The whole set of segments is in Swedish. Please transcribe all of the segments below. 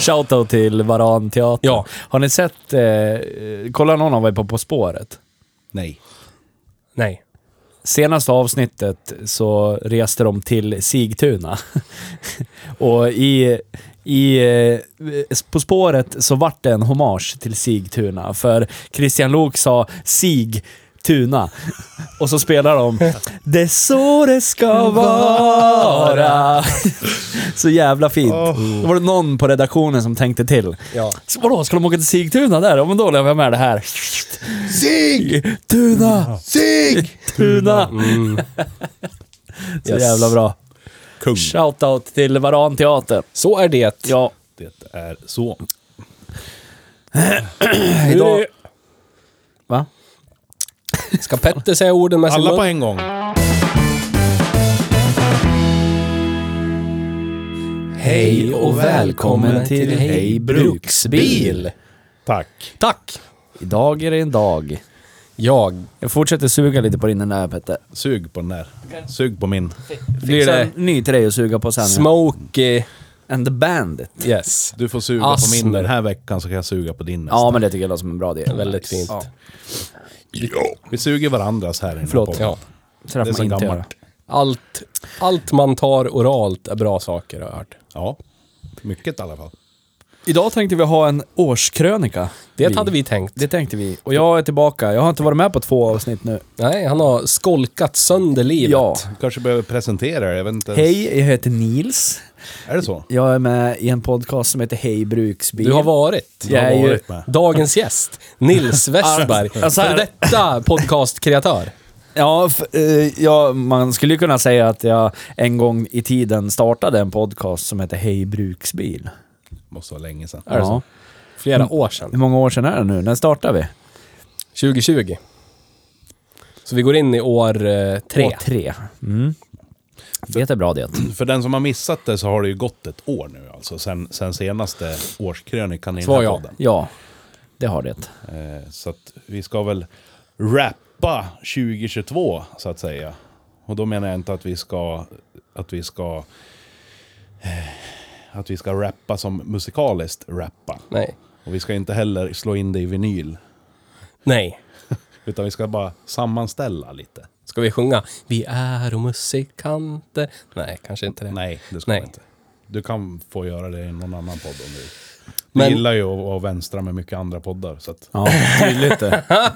Shoutout till Varan Teater. Ja. Har ni sett, eh, kolla någon av er på På spåret? Nej. Nej. Senaste avsnittet så reste de till Sigtuna. och i, i eh, På spåret så vart det en hommage till Sigtuna. För Christian Lok sa Sig Tuna. Och så spelar de Det är så det ska vara. så jävla fint. Då var det någon på redaktionen som tänkte till. Ja. Så vadå, ska de åka till Sigtuna där? Ja men då lämnar jag med det här. Sig! Tuna! Sig! Tuna! Så Yes. jävla bra. Kung. Shoutout till Varan Teater. Så är det. Ja, Det är så. idag... Va? Ska Petter säga orden med sin Alla på en gång. Hej och välkommen till Hej Bruksbil. Tack. Tack. Idag är det en dag. Jag. Jag fortsätter suga lite på din där Petter. Sug på den där. Sug på min. Blir Fixa det en ny till dig att suga på sen. Smoky... And the Bandit. Yes. Du får suga Asmer. på min den här veckan så kan jag suga på din nästa. Ja, men det tycker jag låter som en bra idé. Väldigt fint. Ja. Vi suger varandras här inne Förlåt. på. Ja. Så Det är så göra. gammalt. Allt, allt man tar oralt är bra saker har jag hört. Ja. Mycket i alla fall. Idag tänkte vi ha en årskrönika. Det hade vi tänkt. Det tänkte vi. Och jag är tillbaka. Jag har inte varit med på två avsnitt nu. Nej, han har skolkat sönder livet. Ja. Du kanske behöver presentera ens. Hej, jag heter Nils. Är det så? Jag är med i en podcast som heter Hej Bruksbil. Du har varit. Jag är ju. Dagens gäst, Nils Westberg. Alltså, här- För detta podcastkreatör. Ja, f- eh, ja, man skulle ju kunna säga att jag en gång i tiden startade en podcast som heter Hej Bruksbil. Måste vara länge sedan. Är det så? Flera år Hur sedan. många år sedan är det nu? När startade vi? 2020. Så vi går in i år eh, tre. År tre. Mm. Det är bra det. För den som har missat det så har det ju gått ett år nu alltså. Sen, sen senaste årskrönikan i den här ja. podden. Ja, det har det. Eh, så att vi ska väl rappa 2022 så att säga. Och då menar jag inte att vi ska, att vi ska, eh, att vi ska rappa som musikaliskt rappa. Nej. Och vi ska inte heller slå in det i vinyl. Nej. Utan vi ska bara sammanställa lite. Ska vi sjunga Vi är musikanter? Nej, kanske inte det. Nej, det ska Nej. vi inte. Du kan få göra det i någon annan podd om du vill. Du Men- gillar ju att, att vänstra med mycket andra poddar. Så att, Ja, tydligt det.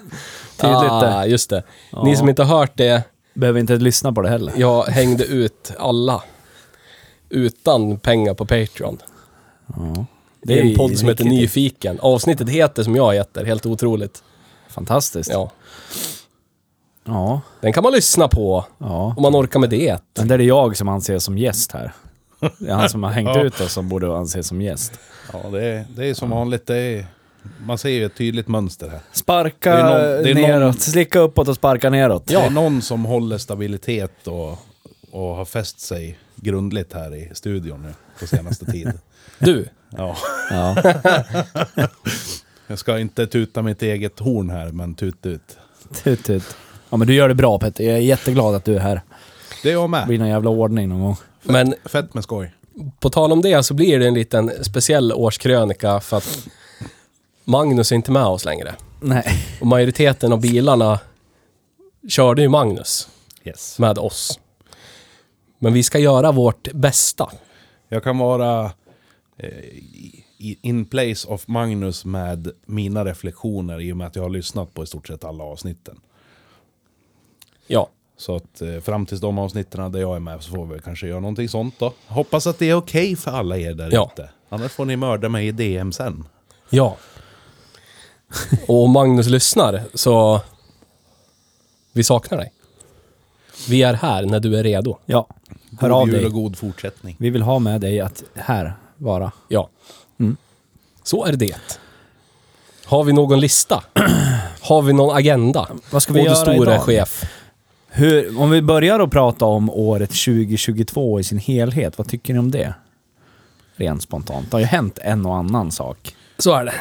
Tydligt ah, det. just det. Ni som inte har hört det, Behöver inte lyssna på det heller. jag hängde ut alla. Utan pengar på Patreon. Det är en podd som heter Nyfiken. Avsnittet heter som jag heter, helt otroligt. Fantastiskt. Ja. Ja. Den kan man lyssna på ja. om man orkar med det. Men det är jag som anses som gäst här. Det är han som har hängt Ja. ut oss som borde anses som gäst. ja, det, är, det är som vanligt. Det är, man ser ju ett tydligt mönster här. Sparka Det är någon- det är neråt, någon- slicka uppåt och sparka neråt. Det är någon som håller stabilitet och, och har fäst sig grundligt här i studion nu på senaste tiden. Du, Ja. Ja. Jag ska inte tuta mitt eget horn här, men tut ut. Tut, tut. Ja men du gör det bra Petter. Jag är jätteglad att du är här. Det är jag Det med. blir någon jävla ordning någon gång. men Fett med skoj. på tal om det så blir det en liten speciell årskrönika för att Magnus är inte med oss längre. Nej. Och majoriteten av bilarna körde ju Magnus Yes. med oss. Men vi ska göra vårt bästa. Jag kan vara eh, i- in place of Magnus med mina reflektioner i och med att jag har lyssnat på i stort sett alla avsnitten. Ja. Så att eh, fram tills de avsnitten där jag är med så får vi kanske göra någonting sånt då. Hoppas att det är okej för alla er där Ja. ute. Annars får ni mörda mig i DM sen. Ja. Och om Magnus lyssnar så... Vi saknar dig. Vi är här när du är redo. Ja. Hör God av jul dig. och god fortsättning. Vi vill ha med dig att här vara. Ja. Mm. Så är det. Har vi någon lista? Har vi någon agenda? Vad ska vi du göra store idag? chef. Hur, om vi börjar att prata om året 2022 i sin helhet, vad tycker ni om det? Rent spontant. Det har ju hänt en och annan sak. Så är det.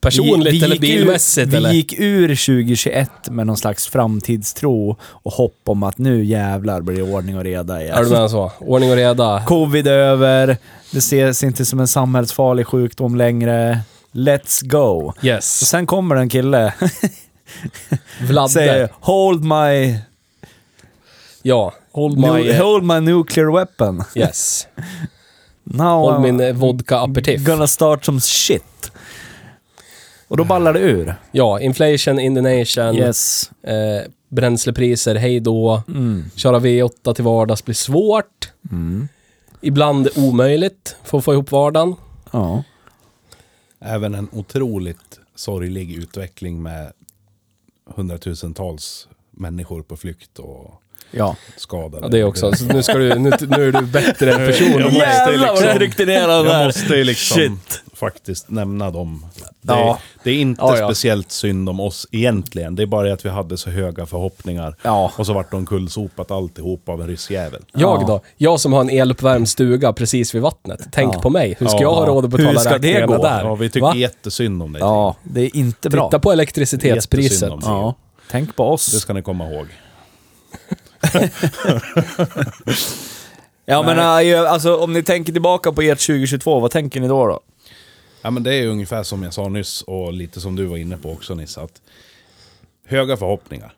Personligt Vi- vi eller gick bilmässigt ur, eller? Vi gick ur 2021 med någon slags framtidstro och hopp om att nu jävlar blir det ordning och reda igen. Är du med så? Ordning och reda. Covid över, det ses inte som en samhällsfarlig sjukdom längre. Let's go. Och Yes. sen kommer en kille Vladde. säger Hold my, Ja. Hold my... nu, hold my nuclear weapon. Yes. Now Håll I'm min vodka aperitif. gonna start some shit. Och då ballar det ur. Ja, inflation in the nation. Yes. Eh, bränslepriser, hej då. Mm. Köra V8 till vardags blir svårt. Mm. Ibland omöjligt för att få ihop vardagen. Ja. Även en otroligt sorglig utveckling med hundratusentals människor på flykt och Ja. skadade. Ja, det också. Så nu, ska du, nu, nu är du bättre person. Jag måste Jävlar vad du tryckte ner den Jag där. måste ju liksom Shit. faktiskt nämna dem. Det, Ja. det är inte Ja, ja. speciellt synd om oss egentligen. Det är bara att vi hade så höga förhoppningar. Ja. Och så vart de kullsopat alltihop av en ryssjävel. Jag Ja. då? Jag som har en eluppvärmd stuga precis vid vattnet. Tänk Ja. på mig. Hur ska Ja. jag ha råd att betala Hur ska det räkningarna gå? där? Ja, vi tycker Va? jättesynd om dig. Ja, det är inte bra. Titta på elektricitetspriset. Jättesynd om dig. Ja. Tänk på oss. Det ska ni komma ihåg. Ja men äh, alltså om ni tänker tillbaka på ert 2022, vad tänker ni då? då? Ja, men det är ungefär som jag sa nyss och lite som du var inne på också Nissa. Att höga förhoppningar.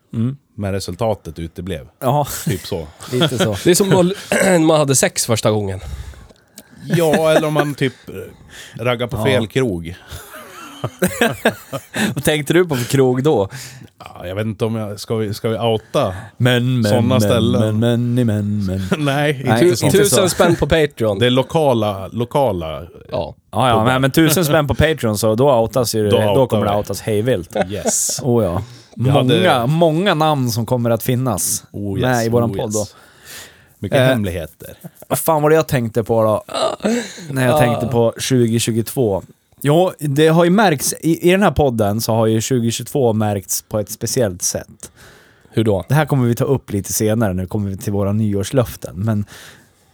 Men resultatet uteblev. Ja, Typ så. lite så. Det är som när man hade sex första gången. Ja, eller om man typ eh, raggar på fel krog. vad tänkte du på för krog då? Ja, jag vet inte om jag... Ska vi, ska vi outa? Men, men, Såna men, ställen. men, men, men, men. Nej, Nej, inte Tu- så. inte Tusen spänn på Patreon. Det är lokala, lokala... Ja. Ja, ja, men, men tusen spänn på Patreon så då outas ju, Då då, outar kommer det vi. outas hejvilt. Yes. Oh ja. Många, hade- många namn som kommer att finnas Oh, yes. med i våran oh, podd då. yes. Mycket Eh, hemligheter. Vad fan var det jag tänkte på då? När jag tänkte på 2022. Jo, det har ju märkts, i, i den här podden så har ju 2022 märkts på ett speciellt sätt. Hur då? Det här kommer vi ta upp lite senare när vi kommer till våra nyårslöften. Men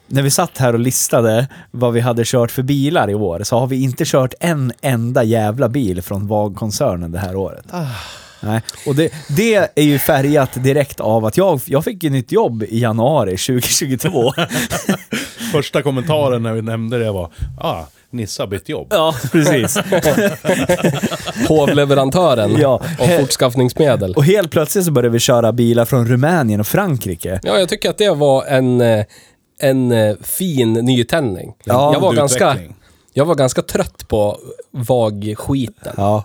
när vi satt här och listade vad vi hade kört för bilar i år så har vi inte kört en enda jävla bil från VAG-koncernen det här året. Nej. Och det, det är ju färgat direkt av att jag, jag fick ett nytt jobb i januari 2022. Första kommentaren när vi nämnde det var ah, Nissa har bytt jobb. ja, precis. Hovleverantören Ja. av fortskaffningsmedel. Och helt plötsligt så började vi köra bilar från Rumänien och Frankrike. Ja, jag tycker att det var en, eh, en eh, fin nytändning. Ja, jag, var ganska, jag var ganska trött på vag-skiten. Ja.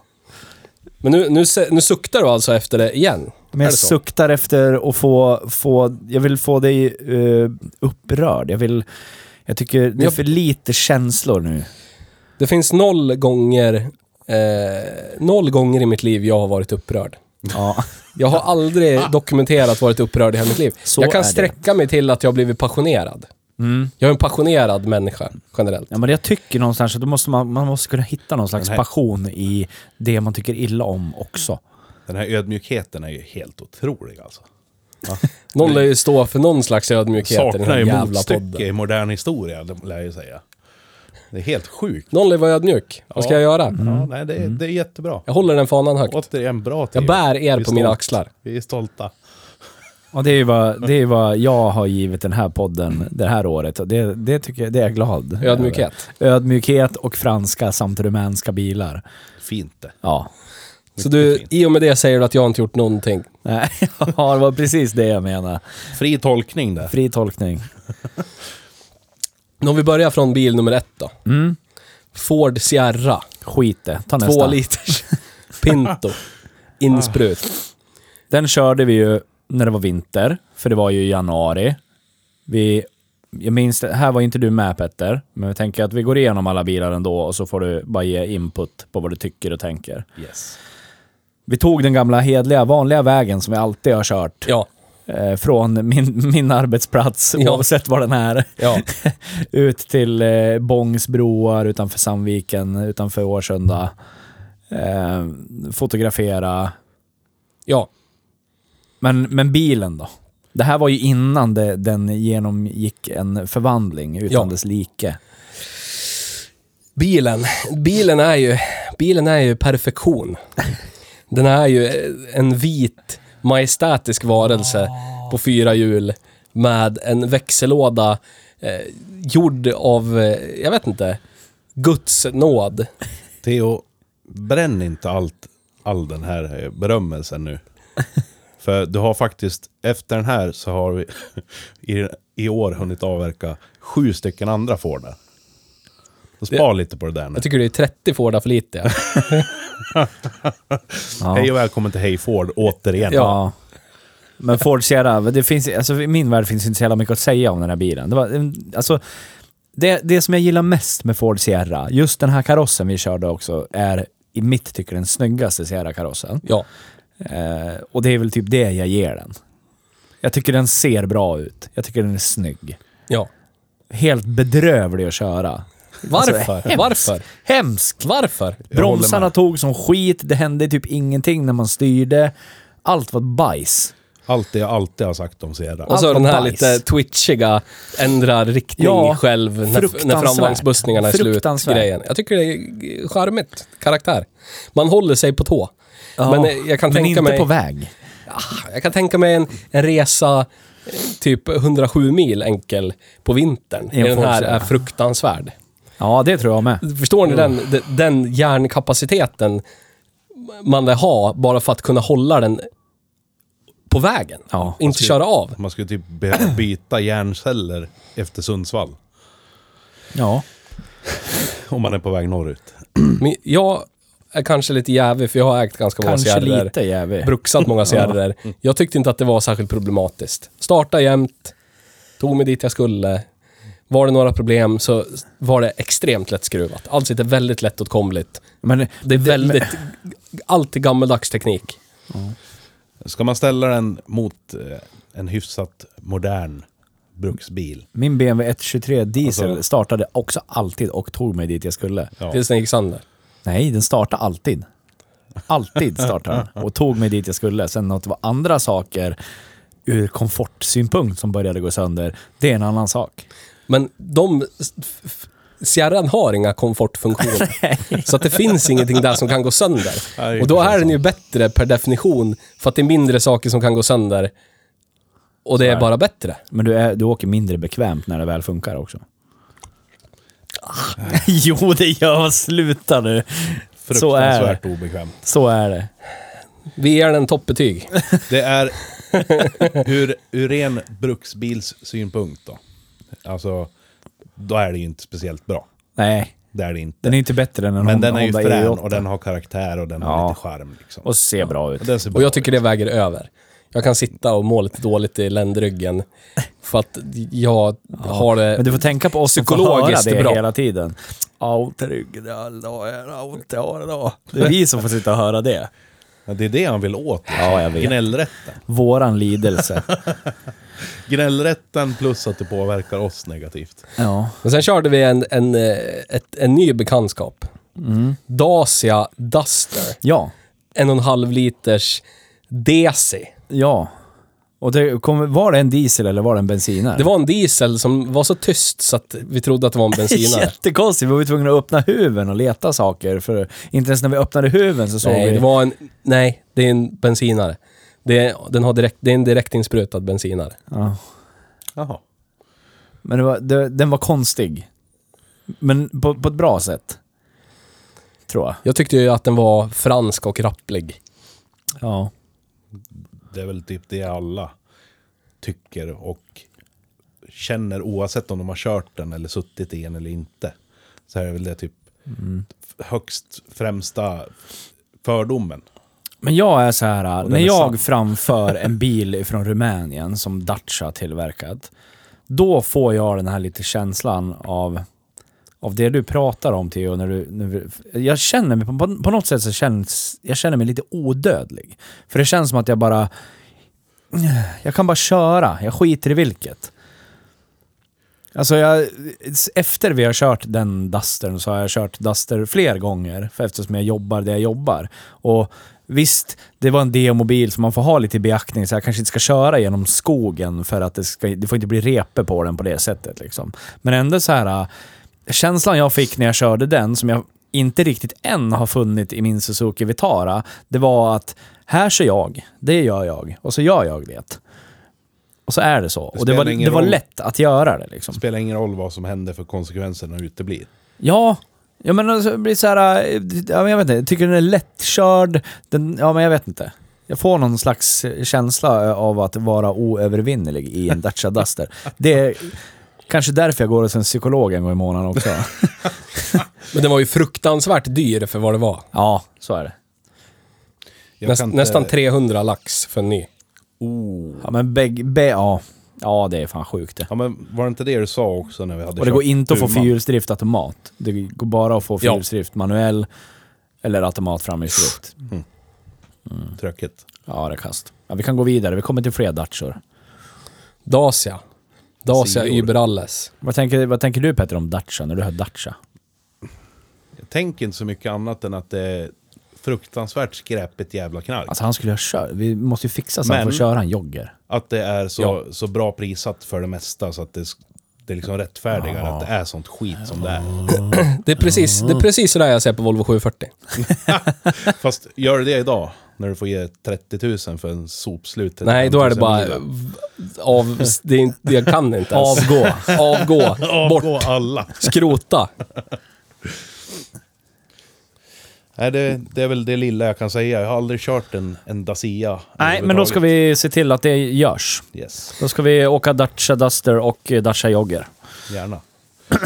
Men nu, nu, nu suktar du alltså efter det igen? Men jag suktar efter att få, få, jag vill få dig eh, upprörd. Jag vill, jag tycker det är för lite känslor nu. Det finns noll gånger, eh, noll gånger i mitt liv jag har varit upprörd. Ja. Jag har aldrig dokumenterat varit upprörd i hela mitt liv. Så jag kan det. sträcka mig till att jag har blivit passionerad. Mm. Jag är en passionerad människa, generellt. Ja, men jag tycker någonstans att måste man, man måste kunna hitta någon slags passion i det man tycker illa om också. Den här ödmjukheten är ju helt otrolig alltså. Någon lär ju stå för någon slags ödmjukhet i den här ju jävla podden. i modern historia, det lär jag ju säga. Det är helt sjukt. Någon lär vara ödmjuk. Vad ska Ja. jag göra? Ja, nej, det, är- det är jättebra. Jag håller den fanan högt. Återigen bra Jag Theo. bär er på mina axlar. Vi är stolta. Och det är vad, det är vad jag har givit den här podden det här året. Och det, det tycker jag, det är jag glad Ödmjukhet. över. Ödmjukhet och franska samt rumänska bilar. Fint det. Ja. Så du, fint. i och med det säger du att jag inte gjort någonting. Nej, ja, det var precis det jag menade. Fri tolkning där. Fri tolkning. Om vi börjar från bil nummer ett då. Mm. Ford Sierra. Skit det. Ta Två nästa. liters. Pinto. Insprut. Den körde vi ju när det var vinter, för det var ju i januari. Vi jag minns det, här var inte du med Petter, men jag tänker att vi går igenom alla bilar ändå och så får du bara ge input på vad du tycker och tänker. Yes. Vi tog den gamla hedliga, vanliga vägen som vi alltid har kört. Ja, Eh, från min, min arbetsplats, Ja. oavsett var den är. ja. ut till eh, Bångsbroar utanför Sandviken, utanför Årsunda. Eh, fotografera. ja. Men, men bilen då? Det här var ju innan det, den genomgick en förvandling utan Ja. dess like. Bilen. Bilen är ju, bilen är ju perfektion. Den är ju en vit majestätisk varelse på fyra hjul med en växellåda eh, gjord av, eh, jag vet inte, Guds nåd. Theo, bränn inte allt, all den här eh, berömmelsen nu. För du har faktiskt, efter den här så har vi i, i år hunnit avverka sju stycken andra Fordar. Så spar lite på det där nu. Jag tycker det är 30 Fordar för lite. Ja. Hej och välkommen till Hej Ford återigen. Ja. Men Ford Sierra, det finns, alltså i min värld finns inte så jävla mycket att säga om den här bilen. Det, var, en- alltså, det, det som jag gillar mest med Ford Sierra, just den här karossen vi körde också, är i mitt tycke den snyggaste Sierra-karossen. Ja. Eh, och det är väl typ det jag ger den. Jag tycker den ser bra ut. Jag tycker den är snygg. Ja. Helt bedrövlig att köra. Varför? Alltså, hemskt. Varför? Hemskt! Varför? Bromsarna tog som skit, det hände typ ingenting när man styrde. Allt var bajs. Allt det jag alltid har sagt om Sierra. Och så den här bajs. lite twitchiga, ändrar riktning Ja, själv när, när framvagnsbussningarna är slut. Grejen. Jag tycker det är charmigt. Karaktär. Man håller sig på tå. men eh, jag kan men tänka inte mig... på väg. Jag kan tänka mig en, en resa eh, typ 107 mil enkel på vintern. I Den här är fruktansvärd. Ja, det tror jag med. Förstår ni Mm. den, den, hjärnkapaciteten man lär ha bara för att kunna hålla den på vägen? Ja, Inte köra av. Man skulle typ behöva byta hjärnceller efter Sundsvall. Ja. Om man är på väg norrut. Men jag är kanske lite jävig för jag har ägt ganska många Kanske Sierror. lite jävig. Bruxat många Sierror. Jag tyckte inte att det var särskilt problematiskt. Starta jämt, tog mig dit jag skulle. Var det några problem så var det extremt lättskruvat. Allt sitter väldigt lättåtkomligt. Men Det är väldigt... Allt är gammeldags teknik. Ska man ställa den mot eh, en hyfsat modern bruksbil? min BMW 123 diesel Alltså- startade också alltid och tog mig dit jag skulle. Ja. Tills den gick sönder. Nej, den startade alltid. Alltid startade den. Och tog mig dit jag skulle. Sen att det var andra saker ur komfortsynpunkt som började gå sönder, det är en annan sak. Men de... Sierran har inga komfortfunktioner. så att det finns ingenting där som kan gå sönder. Och då är den ju bättre per definition, för att det är mindre saker som kan gå sönder. Och det är bara bättre. Men du, är, du åker mindre bekvämt när det väl funkar också. jo, det gör Sluta nu. Så är det. Fruktansvärt obekvämt. Så är det. Vi ger den toppbetyg. Det är ur, ur ren bruksbils synpunkt då. Alltså, då är det ju inte speciellt bra. Nej, Det är det inte. den är inte bättre än en Men Honda, den är ju Honda frän E8. och den har karaktär och den Ja. har lite charm. Liksom. Och ser bra ut. Och den ser Och bra jag tycker det väger över. Jag kan sitta och må lite dåligt i ländryggen. För att jag har det... Men du får tänka på oss som får höra Psykologiskt det bra. hela tiden. Alla dagar, jag har ont, jag har idag. Det är vi som får sitta och höra det. Ja, det är det han vill åt. liksom. Ja, jag vet. Gnällrätten. Våran lidelse. Gnällrätten plus att det påverkar oss negativt. Ja. Men sen körde vi en, en, eh, ett, en ny bekantskap. Mm. Dacia Duster. Ja. En och en halv liters DC. Ja. Och det kom, var det en diesel eller var det en bensinare? Det var en diesel som var så tyst så att vi trodde att det var en bensinare. Jättekonstigt. Vi var tvungna att öppna huven och leta saker. För inte ens när vi öppnade huven så såg nej, vi... det var en... Nej, det är en bensinare. Det är, den har direkt, det är en direktinsprutad bensinare. Ja. Jaha. Men det var, det, den var konstig. Men på, på ett bra sätt. Tror jag. Jag tyckte ju att den var fransk och rapplig. Ja. Det är väl typ det alla tycker och känner oavsett om de har kört den eller suttit i den eller inte. Så är det väl det typ högst främsta fördomen. Men jag är så här, när är jag framför en bil från Rumänien som Dacia tillverkat, då får jag den här lite känslan av, av det du pratar om Theo. När du, när du, jag känner mig, på, på något sätt så känns, jag känner mig lite odödlig. För det känns som att jag bara, jag kan bara köra, jag skiter i vilket. Alltså jag, efter vi har kört den Dustern så har jag kört Duster fler gånger, för eftersom jag jobbar där jag jobbar. Och visst, det var en demobil som man får ha lite i beaktning, så jag kanske inte ska köra genom skogen för att det, ska, det får inte bli repe på den på det sättet. Liksom. Men ändå så här, äh, känslan jag fick när jag körde den, som jag inte riktigt än har funnit i min Suzuki Vitara, det var att här kör jag, det gör jag, och så gör jag det. Och så är det så. och det var, det var lätt att göra det liksom. spelar ingen roll vad som händer för konsekvenserna uteblir. Ja, ja men alltså, det blir så här, ja, men jag vet inte, jag tycker den är lättkörd. Den, ja men jag vet inte. Jag får någon slags känsla äh, av att vara oövervinnerlig i en Dacia Duster. Det är kanske därför jag går hos en psykolog en gång i månaden också. Men den var ju fruktansvärt dyr för vad det var. ja, så är det. Näst, inte- Nästan 300 lax för en ny. Oh. Ja men bägge, bä, ja. Ja det är fan sjukt det. Ja men var det inte det du sa också när vi hade Och det går inte att få fyrhjulsdrift automat. Det går bara att få Ja. fyrhjulsdrift manuell eller automat framhjulsdrift. Tråkigt. Ja det är kast. Ja, vi kan gå vidare, vi kommer till fler Dacior. Dacia. Dacia Sior. Überalles. Vad tänker, vad tänker du Petter om Dacia när du hör Dacia? Jag tänker inte så mycket annat än att det är fruktansvärt skräpigt jävla knark. Alltså han skulle ha kört. Vi måste ju fixa så han Men- får köra en jogger. Att det är så, Ja. så bra prissatt för det mesta så att det, det är liksom rättfärdigar att det är sånt skit som det är. Det är precis, det är precis sådär jag ser på Volvo 740. Fast gör det idag, när du får ge 30 000 för en sopslut. Nej, då är det 5 000 bara av... Det är inte, jag kan inte ens. Avgå. Avgå. Bort. Avgå alla. Skrota. Nej, det, det är väl det lilla jag kan säga. Jag har aldrig kört en, en Dacia. Nej, men då ska vi se till att det görs. Yes, Då ska vi åka Dacia Duster och eh, Dacia Jogger. gärna.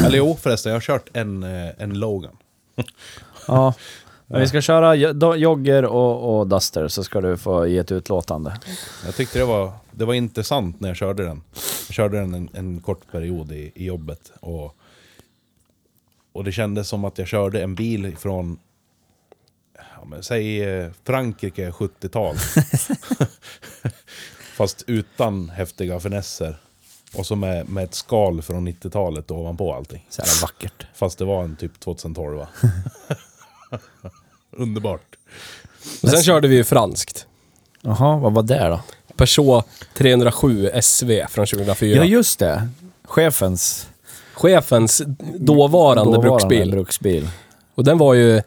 Eller jo, förresten, jag har kört en, eh, en Logan. Ja. Men vi ska köra Jogger och, och Duster så ska du få ge ett utlåtande. Jag tyckte det var, det var intressant när jag körde den. Jag körde den en, en kort period i, i jobbet. Och, och det kändes som att jag körde en bil från, ja, men, säg eh, Frankrike 70-tal. Fast utan häftiga finesser. Och så med, med ett skal från 90-talet ovanpå allting. Så här vackert. Fast det var en typ 2012 va? Underbart. Och sen körde vi ju franskt. Jaha, vad var det då? Peugeot 307 SV från 2004. Ja, just det. Chefens Chefens dåvarande, bruksbil. bruksbil. Och den var ju...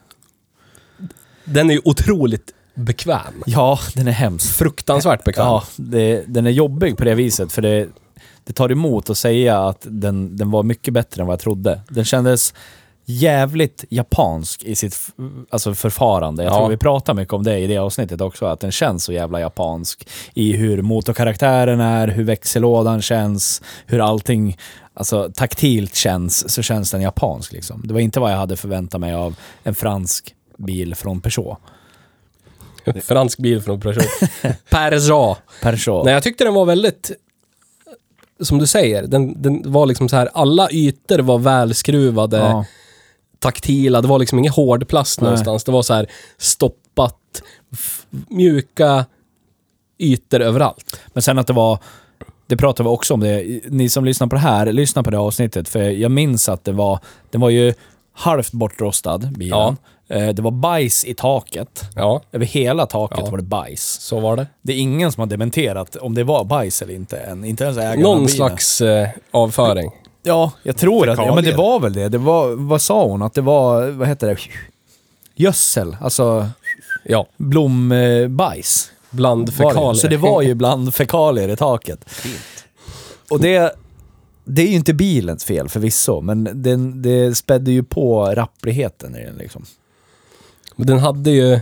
Den är ju otroligt bekväm. Ja, den är hemsk. Fruktansvärt bekväm. Ja, det, den är jobbig på det viset för det, det tar emot att säga att den, den var mycket bättre än vad jag trodde. Den kändes jävligt japansk i sitt alltså förfarande. Jag Ja. tror vi pratar mycket om det i det avsnittet också, att den känns så jävla japansk i hur motorkaraktären är, hur växellådan känns, hur allting alltså, taktilt känns, så känns den japansk liksom. Det var inte vad jag hade förväntat mig av en fransk bil från Peugeot. Fransk bil från Peugeot. Peugeot. Peugeot. Nej, jag tyckte den var väldigt... Som du säger, den, den var liksom så här, alla ytor var välskruvade, ja. taktila, det var liksom ingen hårdplast Nej. någonstans. Det var så här stoppat, mjuka ytor överallt. Men sen att det var, det pratade vi också om det, ni som lyssnar på det här, lyssna på det avsnittet, för jag minns att det var, den var ju halvt bortrostad, bilen. Eh, Det var bajs i taket. Ja, Över hela taket Ja. var det bajs. så var det. Det är ingen som har dementerat om det var bajs eller inte än. Inte ens ägaren av Någon bilen. slags eh, avföring. Ja, jag tror att... Ja, men det var väl det. det var, vad sa hon? Att det var, vad heter det? Gödsel. Alltså Ja, blombajs. bland fekalier. Så det var ju bland fekalier i taket. Och det, det är ju inte bilens fel förvisso, men den, det spädde ju på rappligheten i den liksom. Men den hade ju...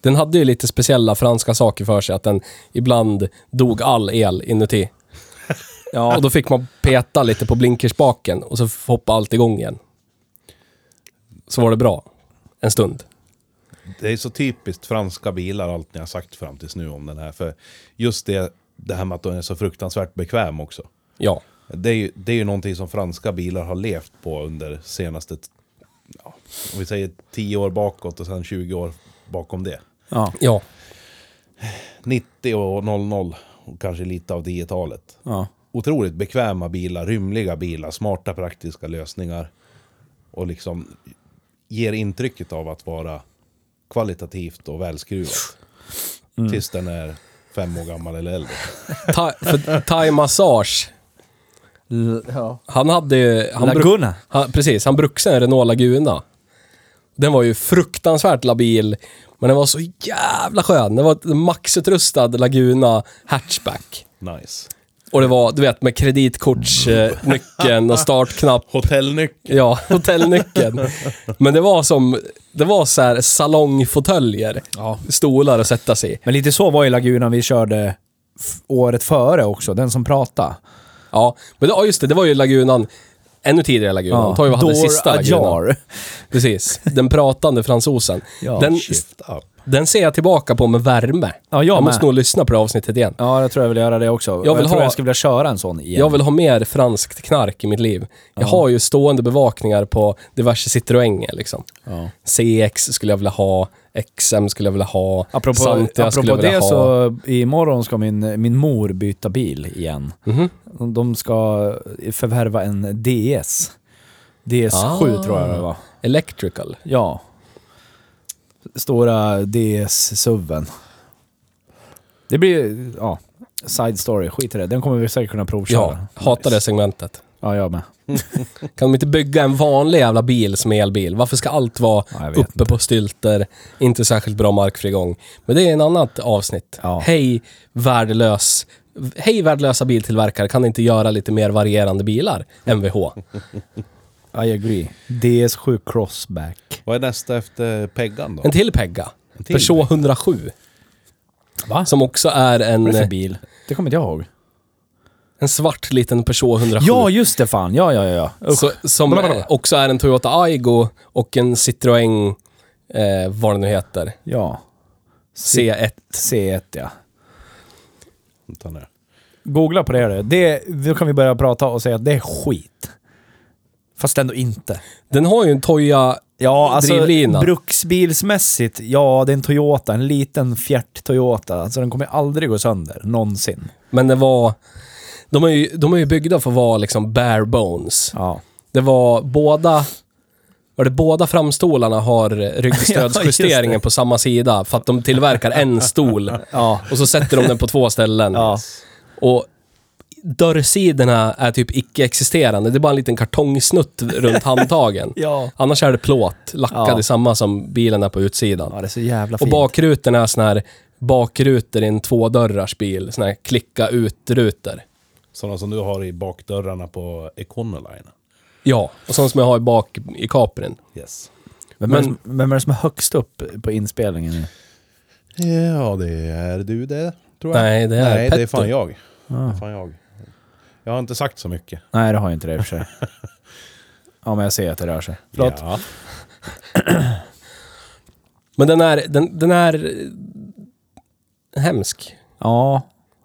Den hade ju lite speciella franska saker för sig, att den ibland dog all el inuti. Ja, Och då fick man peta lite på blinkerspaken och så hoppade allt igång igen. Så var det bra. En stund. Det är så typiskt franska bilar, allt ni har sagt fram tills nu om den här. För just det, det här med att den är så fruktansvärt bekväm också. Ja. Det är, ju, det är ju någonting som franska bilar har levt på under senaste, ja, om vi säger 10 år bakåt och sen 20 år bakom det. Ja, Ja. 90 och 00 och kanske lite av 10-talet. ja. Otroligt bekväma bilar, rymliga bilar, smarta praktiska lösningar. Och liksom ger intrycket av att vara kvalitativt och välskruvat. Tills den är fem år gammal eller äldre. Ta, för Thai Massage, ja. han hade. Han bruk- Laguna. han, precis, han bruksade en Renault Laguna. Den var ju fruktansvärt labil, men den var så jävla skön. Det var en maxutrustad Laguna hatchback. Nice. Och det var, du vet, med kreditkortsnyckeln och startknapp. Hotellnyckel. Ja, hotellnyckeln. Men det var som, det var så här salongfåtöljer. Ja. Stolar att sätta sig i. Men lite så var ju Lagunan vi körde året före också, den som pratade. Ja, men det, ja, just det, det var ju Lagunan, ännu tidigare Lagunan. Toyo hade Door sista Lagunan. Precis, den pratande fransosen. Ja, den, Shift up. den ser jag tillbaka på med värme. Ja, jag jag med. måste nog lyssna på det avsnittet igen. Ja, jag tror jag vill göra det också. Jag, Jag vill tror ha- jag skulle vilja köra en sån igen. Jag vill ha mer franskt knark i mitt liv. Jag har ju stående bevakningar på diverse Citroënger liksom. Ja. CX skulle jag vilja ha, XM skulle jag vilja ha, Apropå, Santia skulle apropå jag vilja det ha. så, imorgon ska min, min mor byta bil igen. Mhm. De ska förvärva en DS. DS7 Ah. tror jag det var. Electrical. Ja. Stora DS-suven. Det blir, ja, side story. Skit i det. Den kommer vi säkert kunna provköra. Ja, hatar det segmentet. Ja, jag med. Kan de inte bygga en vanlig jävla bil som elbil? Varför ska allt vara uppe på stylter, inte särskilt bra markfrigång? Men det är en annat avsnitt. Ja. Hej värdelös... Hej värdelösa biltillverkare, kan inte göra lite mer varierande bilar? Mvh. I agree. DS7 Crossback. Vad är nästa efter Peggan då? En till Pegga. En till? Peugeot 107. Va? Som också är Vad är det för en, bil? Det kommer inte jag ihåg. En svart liten Peugeot 107. Ja, just det fan. Ja, ja, ja. ja. Så, som Blablabla. också är en Toyota Aygo och en Citroën, eh, vad det nu heter, Ja. C1. C1 ja. Vänta nu. Googla på det. då. det. Då kan vi börja prata och säga att det är skit. Fast ändå inte. Den har ju en Toya Ja, alltså drivlina. bruksbilsmässigt, ja det är en Toyota. En liten fjärt Toyota. Alltså den kommer aldrig gå sönder. Någonsin. Men det var... De är ju, de är ju byggda för att vara liksom bare bones. Ja. Det var båda... Var det båda framstolarna har ryggstödsjusteringen på samma sida för att de tillverkar en stol. Ja. Och så sätter de den på två ställen. Ja. Och dörrsidorna är typ icke-existerande. Det är bara en liten kartongsnutt runt handtagen. Ja. Annars är det plåt, lackad Ja. i samma som bilen är på utsidan. Ja, det är så jävla Och fint. bakrutorna är såna här bakrutor i en tvådörrars bil. Såna här klicka ut-rutor. Sådana som du har i bakdörrarna på Econoline. Ja, och sånt som jag har i bak i Caprin. Yes. Vem, är det men- som, vem är det som är högst upp på inspelningen? Ja, det är du det, tror jag. Nej, det är Nej, det är fan jag. Det Ah. är fan jag. Jag har inte sagt så mycket. Nej, det har jag inte det i och för sig. ja, men jag ser att det rör sig. Förlåt. Ja. Men den är, den, den är hemsk. Ja.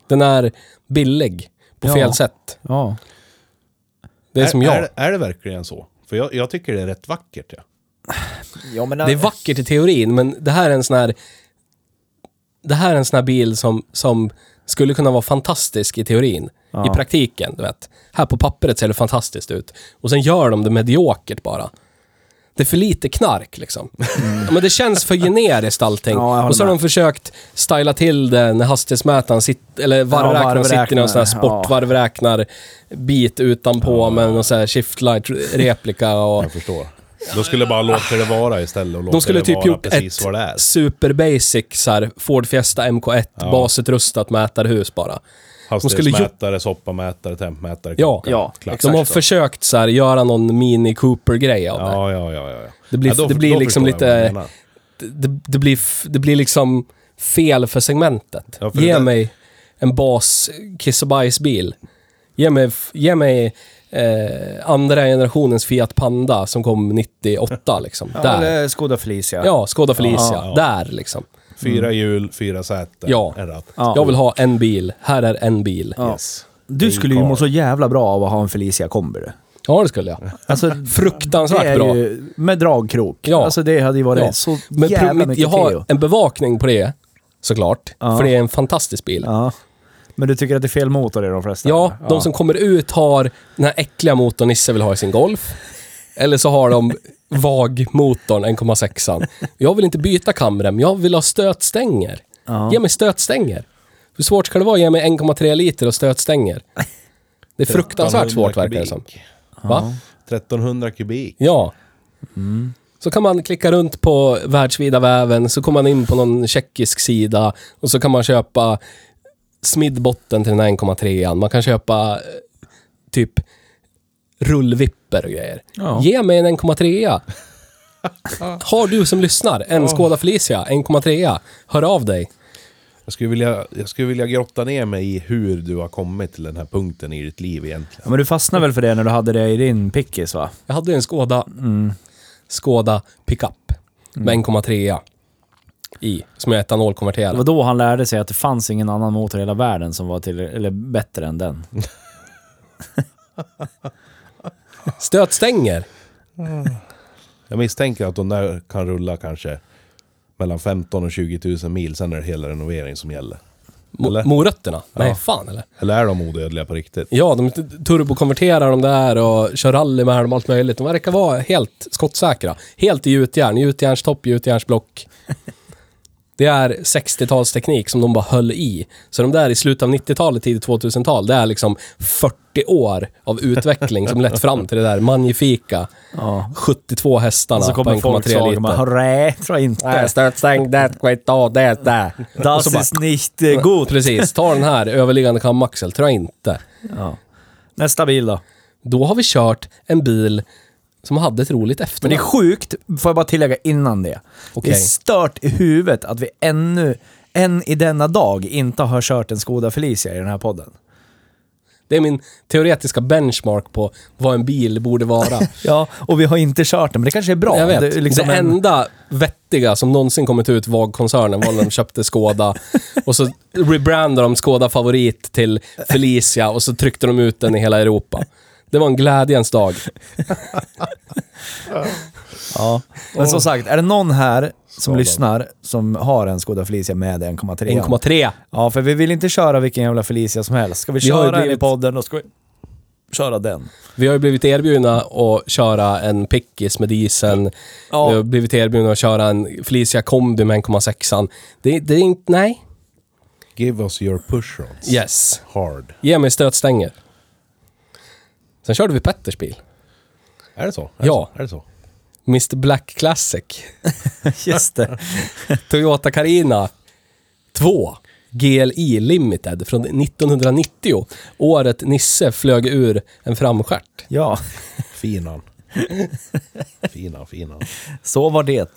Den är billig på Ja. fel sätt. Ja. Det är, som jag. Är, det- är det verkligen så? För jag, jag tycker det är rätt vackert. Ja. Ja, men Det är vackert i teorin, men det här är en sån här... Det här är en sån här bil som, som skulle kunna vara fantastisk i teorin. Ja. I praktiken, du vet. Här på pappret ser det fantastiskt ut. Och sen gör de det mediokert bara. Det är för lite knark liksom. Ja, men det känns för generiskt allting. Ja, jag håller och så har de försökt styla till det när hastighetsmätaren sitter, eller varvräknaren sitter i någon sån här ja. sportvarvräknar-bit utanpå med någon sån här shift light replika och... Jag förstår. Då skulle bara låta det vara istället och låta De skulle det typ vara gjort precis ett vad det är. super basic så här, Ford Fiesta MK1 Ja. basutrustat mätarhus bara. Hastighetsmätare, soppamätare, tempmätare, Ja. Ja, Klack. De har så. försökt så här, göra någon mini Cooper-grej av det. Ja, ja, ja, ja. Det blir, ja, då- det blir liksom lite... Det, det, blir, det blir liksom fel för segmentet. Ja, för Ge mig en bas kiss och bajsbil. Ge mig, ge mig eh, andra generationens Fiat Panda som kom 98 liksom. Ja, där. eller Skoda Felicia. Ja, Skoda Felicia. Ja, ja. Där liksom. Fyra hjul, fyra säten, Ja. en ratt. Ja. Jag vill ha en bil. Här är en bil. Ja. Yes. Du skulle ju må så jävla bra av att ha en Felicia kombi du. Ja, det skulle jag. Alltså, Fruktansvärt det är bra. ju med dragkrok. Ja. Alltså det hade ju varit Ja. så Men jävla pro- mycket jag har Teo. en bevakning på det, såklart. Ja. För det är en fantastisk bil. Ja, Ja. Men du tycker att det är fel motor i de flesta? de som kommer ut har den här äckliga motorn Nisse vill ha i sin Golf. Eller så har de VAG-motorn 1,6. Jag vill inte byta kamrem, jag vill ha stötstänger. Ja. Ge mig stötstänger. Hur svårt ska det vara att ge mig 1,3 liter och stötstänger? Det är fruktansvärt svårt verkar det som. Va? 1300 kubik. Ja. Så kan man klicka runt på världsvida väven, så kommer man in på någon tjeckisk sida och så kan man köpa smidbotten till den här 1,3an. Man kan köpa eh, typ rullvipper och grejer. Ja. Ge mig en 1,3a. Har du som lyssnar en Skoda Felicia 1,3a, hör av dig. Jag skulle, vilja, jag skulle vilja grotta ner mig i hur du har kommit till den här punkten i ditt liv egentligen. Ja, men du fastnade väl för det när du hade det i din pickis va? Jag hade en Skoda, Mm. Skoda pickup med 1,3a i, som jag Det etanolkonverterade. var då han lärde sig att det fanns ingen annan motor i hela världen som var till, eller bättre än den. Stötstänger. Jag misstänker att de där kan rulla kanske mellan 15 och 20 000 mil, sen är det hela renovering som gäller. Mo- Eller? morötterna? Nej, Ja. fan eller? Eller är de odödliga på riktigt? Ja, de turbokonverterar de där och kör rally med dem, allt möjligt. De verkar vara helt skottsäkra. Helt i gjutjärn, gjutjärnstopp, gjutjärnsblock. Det är 60-talsteknik som de bara höll i. Så de där i slutet av 90-talet, tidigt 2000-tal, det är liksom 40 år av utveckling som lett fram till det där magnifika Ja. 72 hästarna Och så på kommer 1,3 Volkswagen liter. och bara hurra, tror inte. Nej, stötstäng, det skit av det där. Das ist nicht äh, gut. Precis, ta den här överliggande kamaxel, tror jag inte. Ja. Nästa bil då. Då har vi kört en bil som hade ett roligt Men efternamn. det är sjukt, får jag bara tillägga innan det. Okej. Det är stört i huvudet att vi ännu, än i denna dag, inte har kört en Skoda Felicia i den här podden. Det är min teoretiska benchmark på vad en bil borde vara. Ja, och vi har inte kört den, men det kanske är bra. Jag vet. Det, Det, är liksom en, enda vettiga som någonsin kommit ut VAG-koncernen var när de köpte Skoda. och så rebrandade de Skoda Favorit till Felicia och så tryckte de ut den i hela Europa. Det var en glädjens dag. ja. Men som sagt, är det någon här som Sådan. lyssnar som har en Skoda Felicia med 1,3? 1,3. Ja, för vi vill inte köra vilken jävla Felicia som helst. Ska vi Vi har ju köra den i blivit- podden, då ska vi köra den. Vi har ju blivit erbjudna att köra en pickis med dieseln. Ja. Vi har blivit erbjudna att köra en Felicia kombi med 1,6. Det, det är inte... Nej. Give us your push rods. Yes. Hard. Ge mig stötstänger. Sen körde vi Petters bil. Är det så? Är Ja. Det så? Är det så? Mr Black Classic. Just det. Toyota Carina 2. GLI Limited från 1990. Året Nisse flög ur en framstjärt. Ja, Finan. Finan, finan. så var det.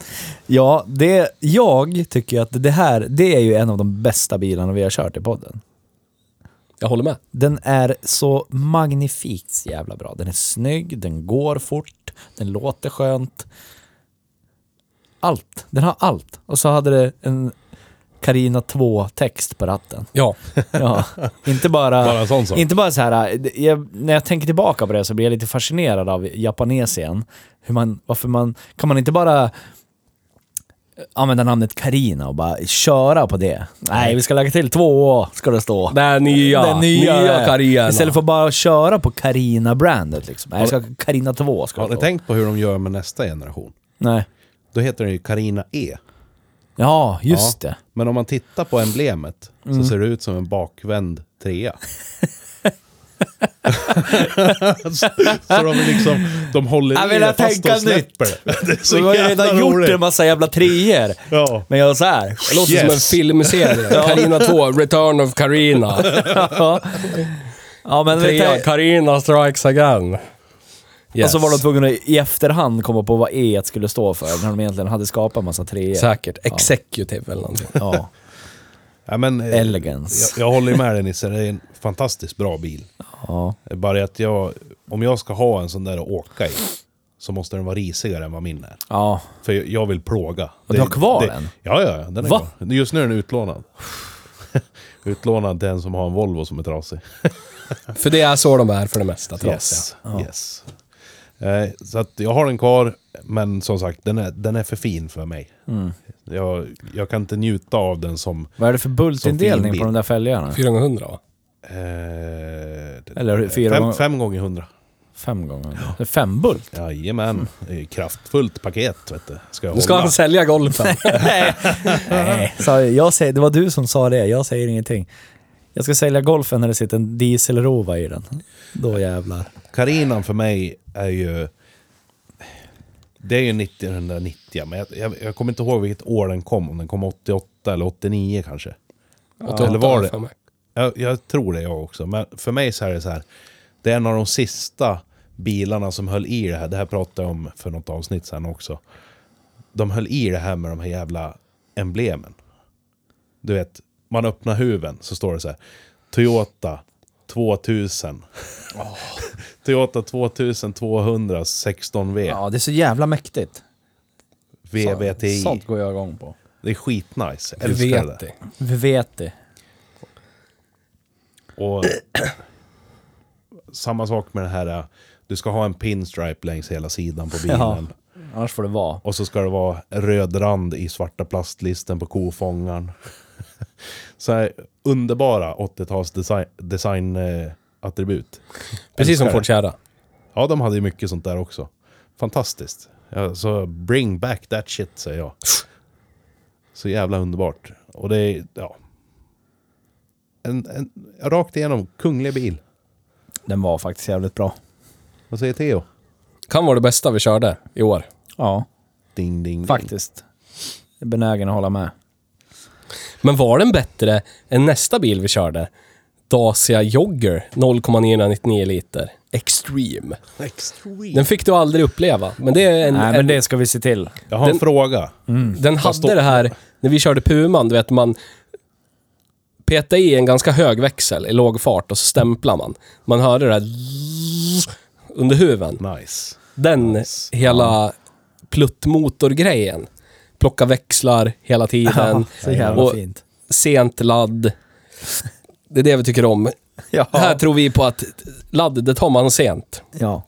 Ja, det, jag tycker att det här, det är ju en av de bästa bilarna vi har kört i podden. Jag håller med. Den är så magnifikt jävla bra. Den är snygg, den går fort, den låter skönt. Allt. Den har allt. Och så hade det en Carina 2-text på ratten. Ja. Ja, inte bara... Bara sån sak. Inte bara så här, jag, när jag tänker tillbaka på det så blir jag lite fascinerad av Japanesien. Hur man, varför man, kan man inte bara använda namnet Carina och bara köra på det? Nej, vi ska lägga till två ska det stå. Är nya. Den nya, nya Carina. Istället för bara att köra på Carina-brandet liksom. Nej, jag ska, Carina 2 ska Har det ni stå. tänkt på hur de gör med nästa generation? Nej. Då heter den ju Carina E. Ja, just det. Men om man tittar på emblemet Mm. så ser det ut som en bakvänd trea. så, så de liksom, de håller Jag i det fast tänka de släpper det. Det så Så vi har ju redan gjort en massa jävla treor. Ja. Men jag så här. Det låter som en Yes. filmserie. Carina 2, Return of Carina. ja. ja, men Trea, du, Carina strikes again. Yes. Och så var de tvungna att i efterhand komma på vad E skulle stå för, när de egentligen hade skapat en massa treor. Säkert. Executive eller någonting. Ja. Ja, men, eh, Elegance. Jag, jag håller med dig Nisse, det är en fantastiskt bra bil. Ja. Bara att jag, om jag ska ha en sån där att åka i, så måste den vara risigare än vad min är. ja. För jag vill plåga. Och du har kvar den? Ja, ja, ja, den är Va? kvar. Just nu är den utlånad. Utlånad till en som har en Volvo som är trasig. För det är så de är för det mesta, trasiga. Yes. yes. Eh, så att jag har den kvar, men som sagt, den är, den är för fin för mig. Mm. Jag, jag kan inte njuta av den som... Vad är det för bultindelning på de där fälgarna? 400 va? Eh, Eller fyra fem, gånger- fem gånger hundra. Fem gånger. Det är fem bult. Jajamän. Det är Kraftfullt paket, vet du. Ska jag Nu ska hålla. han sälja golfen. Nej, sa jag, jag säger, det var du som sa det. Jag säger ingenting. Jag ska sälja golfen när det sitter en dieselrova i den. Då jävlar. Carinan för mig är ju... Det är ju 1990, men jag, jag, jag kommer inte ihåg vilket år den kom. Om den kom 88 eller 89 kanske. Eller var det? Jag, jag tror det jag också. Men för mig så är det så här. Det är en av de sista bilarna som höll i det här. Det här pratade jag om för något avsnitt sen också. De höll i det här med de här jävla emblemen. Du vet, man öppnar huven så står det så här. Toyota 2000. Toyota 2200 16V. Ja, det är så jävla mäktigt. VVTI. Sånt går jag igång på. Det är skitnice. Jag älskar vet det. det. Vi vet det. Och samma sak med det här, äh, du ska ha en pinstripe längs hela sidan på bilen. Ja. Annars får det vara. Och så ska det vara röd rand i svarta plastlisten på kofångaren. så här underbara 80-tals design, design eh, attribut. Precis som Ford. Sierra. Ja, de hade ju mycket sånt där också. Fantastiskt. Ja, så bring back that shit, säger jag. Så jävla underbart. Och det är, ja... En, en rakt igenom kunglig bil. Den var faktiskt jävligt bra. Vad säger Theo? Kan vara det bästa vi körde i år. Ja, Ding, ding, ding. faktiskt. Jag är benägen att hålla med. Men var den bättre än nästa bil vi körde? Dacia Jogger 0,999 liter. Extreme. Extreme. Den fick du aldrig uppleva. Men det är en... Nej, en men det ska vi se till. Jag har en Den- fråga. Den hade står- det här, när vi körde Puman, du vet man petade i en ganska hög växel i låg fart och så stämplar man. Man hörde det där under huven. Nice. Den Nice. hela pluttmotorgrejen. Plocka växlar hela tiden. Så jävla Och fint. sent ladd. Det är det vi tycker om. Ja. Här tror vi på att ladd, det tar man sent. ja.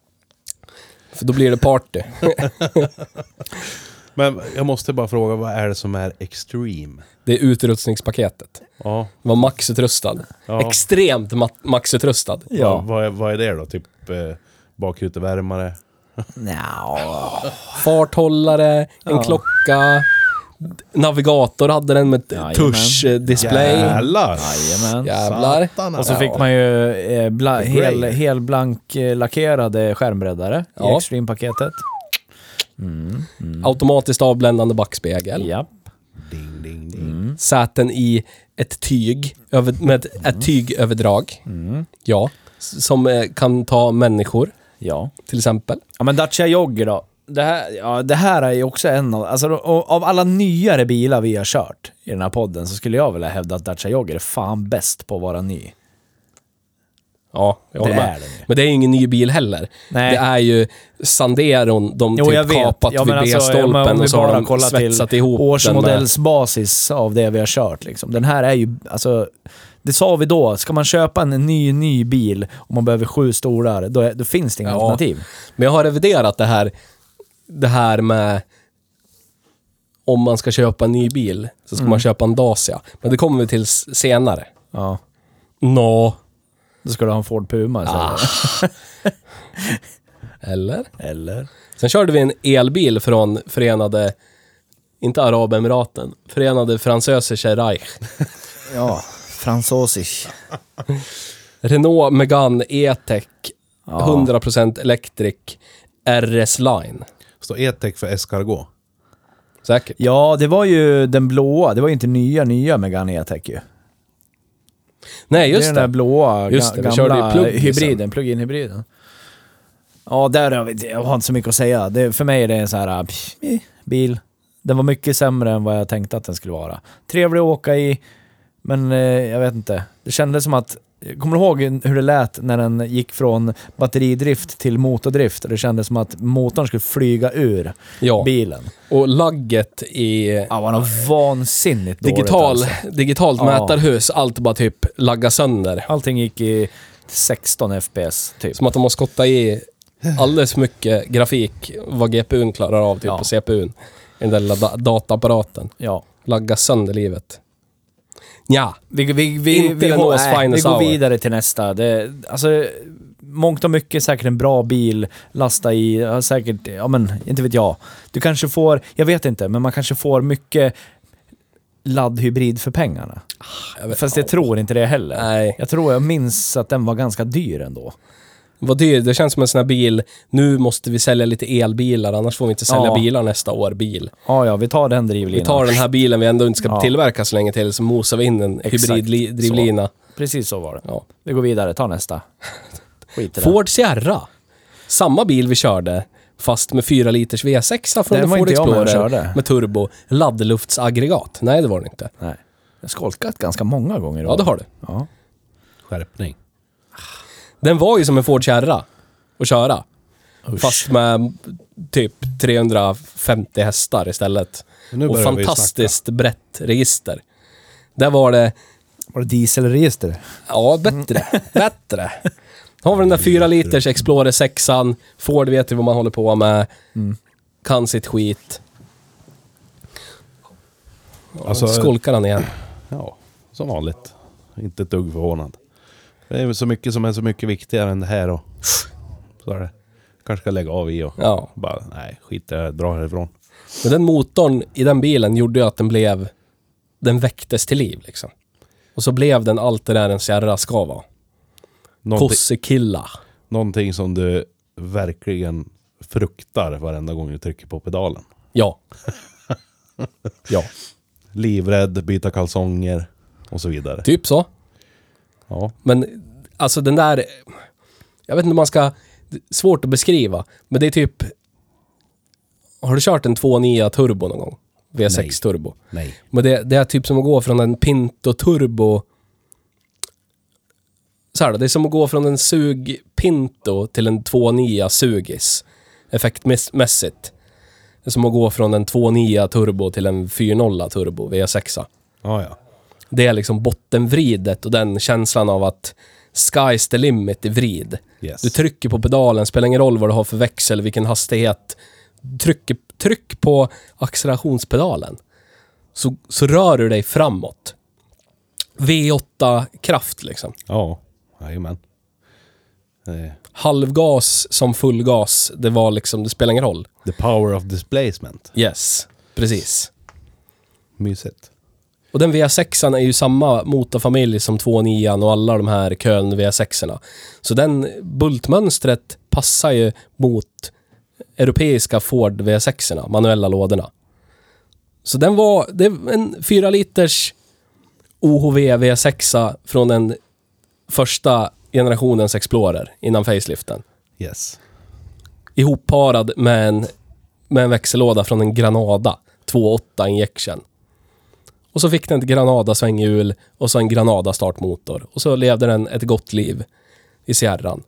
För då blir det party. Men jag måste bara fråga, vad är det som är extreme? Det är utrustningspaketet. Ja. Var maxutrustad. Ja. Extremt ma- maxutrustad. Ja. Vad, vad, är, vad är det då? Typ eh, bakrutevärmare? Nja. farthållare, en Ja. klocka, navigator hade den med Jajamän. touch-display. Jävlar! Jajamän. Jävlar. Satan, Och så Ja. fick man ju eh, bla, hel, helblank eh, lackerade skärmbreddare i Ja. Extreme-paketet. Automatiskt avbländande backspegel. Ja. Ding, ding, ding. Mm. Säten i ett tyg, över, med ett tygöverdrag. Mm. Ja. Som eh, kan ta människor, Ja. till exempel. Ja men Dacia Jogger då. Det här, ja, det här är ju också en av, alltså av alla nyare bilar vi har kört i den här podden så skulle jag vilja hävda att Dacia Jogger är fan bäst på att vara ny. Ja, jag håller Det med. ju. Men det är ju ingen ny bil heller. Nej. Det är ju Sanderon de Jo, typ kapat Ja, vid men alltså, ja, B-stolpen och så har de svetsat till ihop årsmodellsbasis av det vi har kört liksom. Den här är ju, alltså, det sa vi då, ska man köpa en ny, ny bil och man behöver sju stolar, då, är, då finns det inga Ja. alternativ. Men jag har reviderat det här, det här med om man ska köpa en ny bil så ska man köpa en Dacia. Men det kommer vi till senare. Ja. Nå. Då ska du ha en Ford Puma istället. Eller? Eller? Sen körde vi en elbil från Förenade, inte Arabemiraten, Förenade Französische Reich. Ja, fransosisk. Renault Megane E-Tech, Ja. 100% Electric RS Line. Står E-tech för escargot? Säkert. Ja, det var ju den blåa. Det var ju inte nya, nya Megane E-Tech ju. Nej, det är just den där det. blåa, Just det, vi körde ju gamla plug-in hybriden, plug-in hybriden. Ja, där har vi, jag har inte så mycket att säga. Det, för mig är det en sån här pff, eh, bil. Den var mycket sämre än vad jag tänkte att den skulle vara. Trevlig att åka i, men eh, jag vet inte. Det kändes som att Kommer du ihåg hur det lät när den gick från batteridrift till motordrift? Det kändes som att motorn skulle flyga ur Ja, bilen. och lagget i Ja, var något vansinnigt digital, dåligt alltså. digitalt Ja. mätarhus, allt bara typ lagga sönder. Allting gick i 16 FPS, typ. Som att de har skottat i alldeles för mycket grafik vad GPUn klarar av typ Ja. på CPUn. I den där lilla da- dataapparaten. Ja. Lagga sönder livet. Ja, Vi, vi, vi, vi, går, nej, vi går vidare till nästa. Det, alltså, mångt och mycket säkert en bra bil, lasta i, ja, säkert, ja men inte vet jag. Du kanske får, jag vet inte, men man kanske får mycket laddhybrid för pengarna. jag vet, Fast jag tror inte det heller. Nej, Jag tror jag minns att den var ganska dyr ändå. Vad dyr. Det känns som en sån här bil. Nu måste vi sälja lite elbilar, annars får vi inte sälja Ja. bilar nästa år. Bil. Ja, ja, vi tar den drivlinan. Vi tar den här bilen vi ändå inte ska Ja. tillverka så länge till, så mosar vi in en Exakt. hybriddrivlina. Precis så var det. Ja. Vi går vidare, ta nästa. Skit i det. Ford Sierra. Samma bil vi körde, fast med 4 liters V6 från Den en var Ford inte jag med och Explorer körde. med turbo. Laddluftsaggregat. Nej, det var det inte. Nej. Jag har skolkat ganska många gånger. Ja, det har du. Ja. Skärpning. Den var ju som en Ford Sierra att köra. Usch. Fast med typ 350 hästar istället. Nu Och börjar vi fantastiskt brett register. Där var det, Var det dieselregister? ja, bättre. bättre. Har vi den där 4 liters Explorer 6 Ford vet ju vad man håller på med. Mm. Kan sitt skit. Alltså- Skolkar han igen. Ja, som vanligt. Inte ett dugg förvånad. Det är så mycket som är så mycket viktigare än det här och... Så är det. Kanske ska lägga av i och Ja. bara, nej skit det, dra härifrån. Men den motorn i den bilen gjorde ju att den blev... Den väcktes till liv liksom. Och så blev den allt det där en Sierra ska vara. Någonting, Kossekilla. någonting som du verkligen fruktar varenda gång du trycker på pedalen. Ja. ja. Livrädd, byta kalsonger och så vidare. Typ så. Ja, Men alltså den där... Jag vet inte om man ska... Svårt att beskriva. Men det är typ... Har du kört en 2.9 turbo någon gång? V6 Nej. turbo. nej. Men det, det är typ som att gå från en Pinto turbo... Så här då, det är som att gå från en sug Pinto till en 2.9 sugis. Effektmässigt. Det är som att gå från en 2.9 turbo till en 4.0 turbo V6. Ja, ja. Det är liksom bottenvridet och den känslan av att sky's the limit i vrid. Yes. Du trycker på pedalen, spelar ingen roll vad du har för växel, vilken hastighet. Tryck, tryck på accelerationspedalen. Så, så rör du dig framåt. V8-kraft liksom. Ja, jajamän. Eh, Halvgas som fullgas, det var liksom, det spelar ingen roll. The power of displacement. Yes, precis. Mysigt. Och den V6an är ju samma motorfamilj som 2.9 och alla de här Köln V6orna. Så den bultmönstret passar ju mot europeiska Ford V6orna, manuella lådorna. Så den var, det är en 4 liters OHV V6 från den första generationens Explorer innan faceliften. Yes. Ihopparad med en, med en växellåda från en Granada 2.8 injection. Och så fick den ett Granada svänghjul och så en Granada startmotor. Och så levde den ett gott liv i Sierran.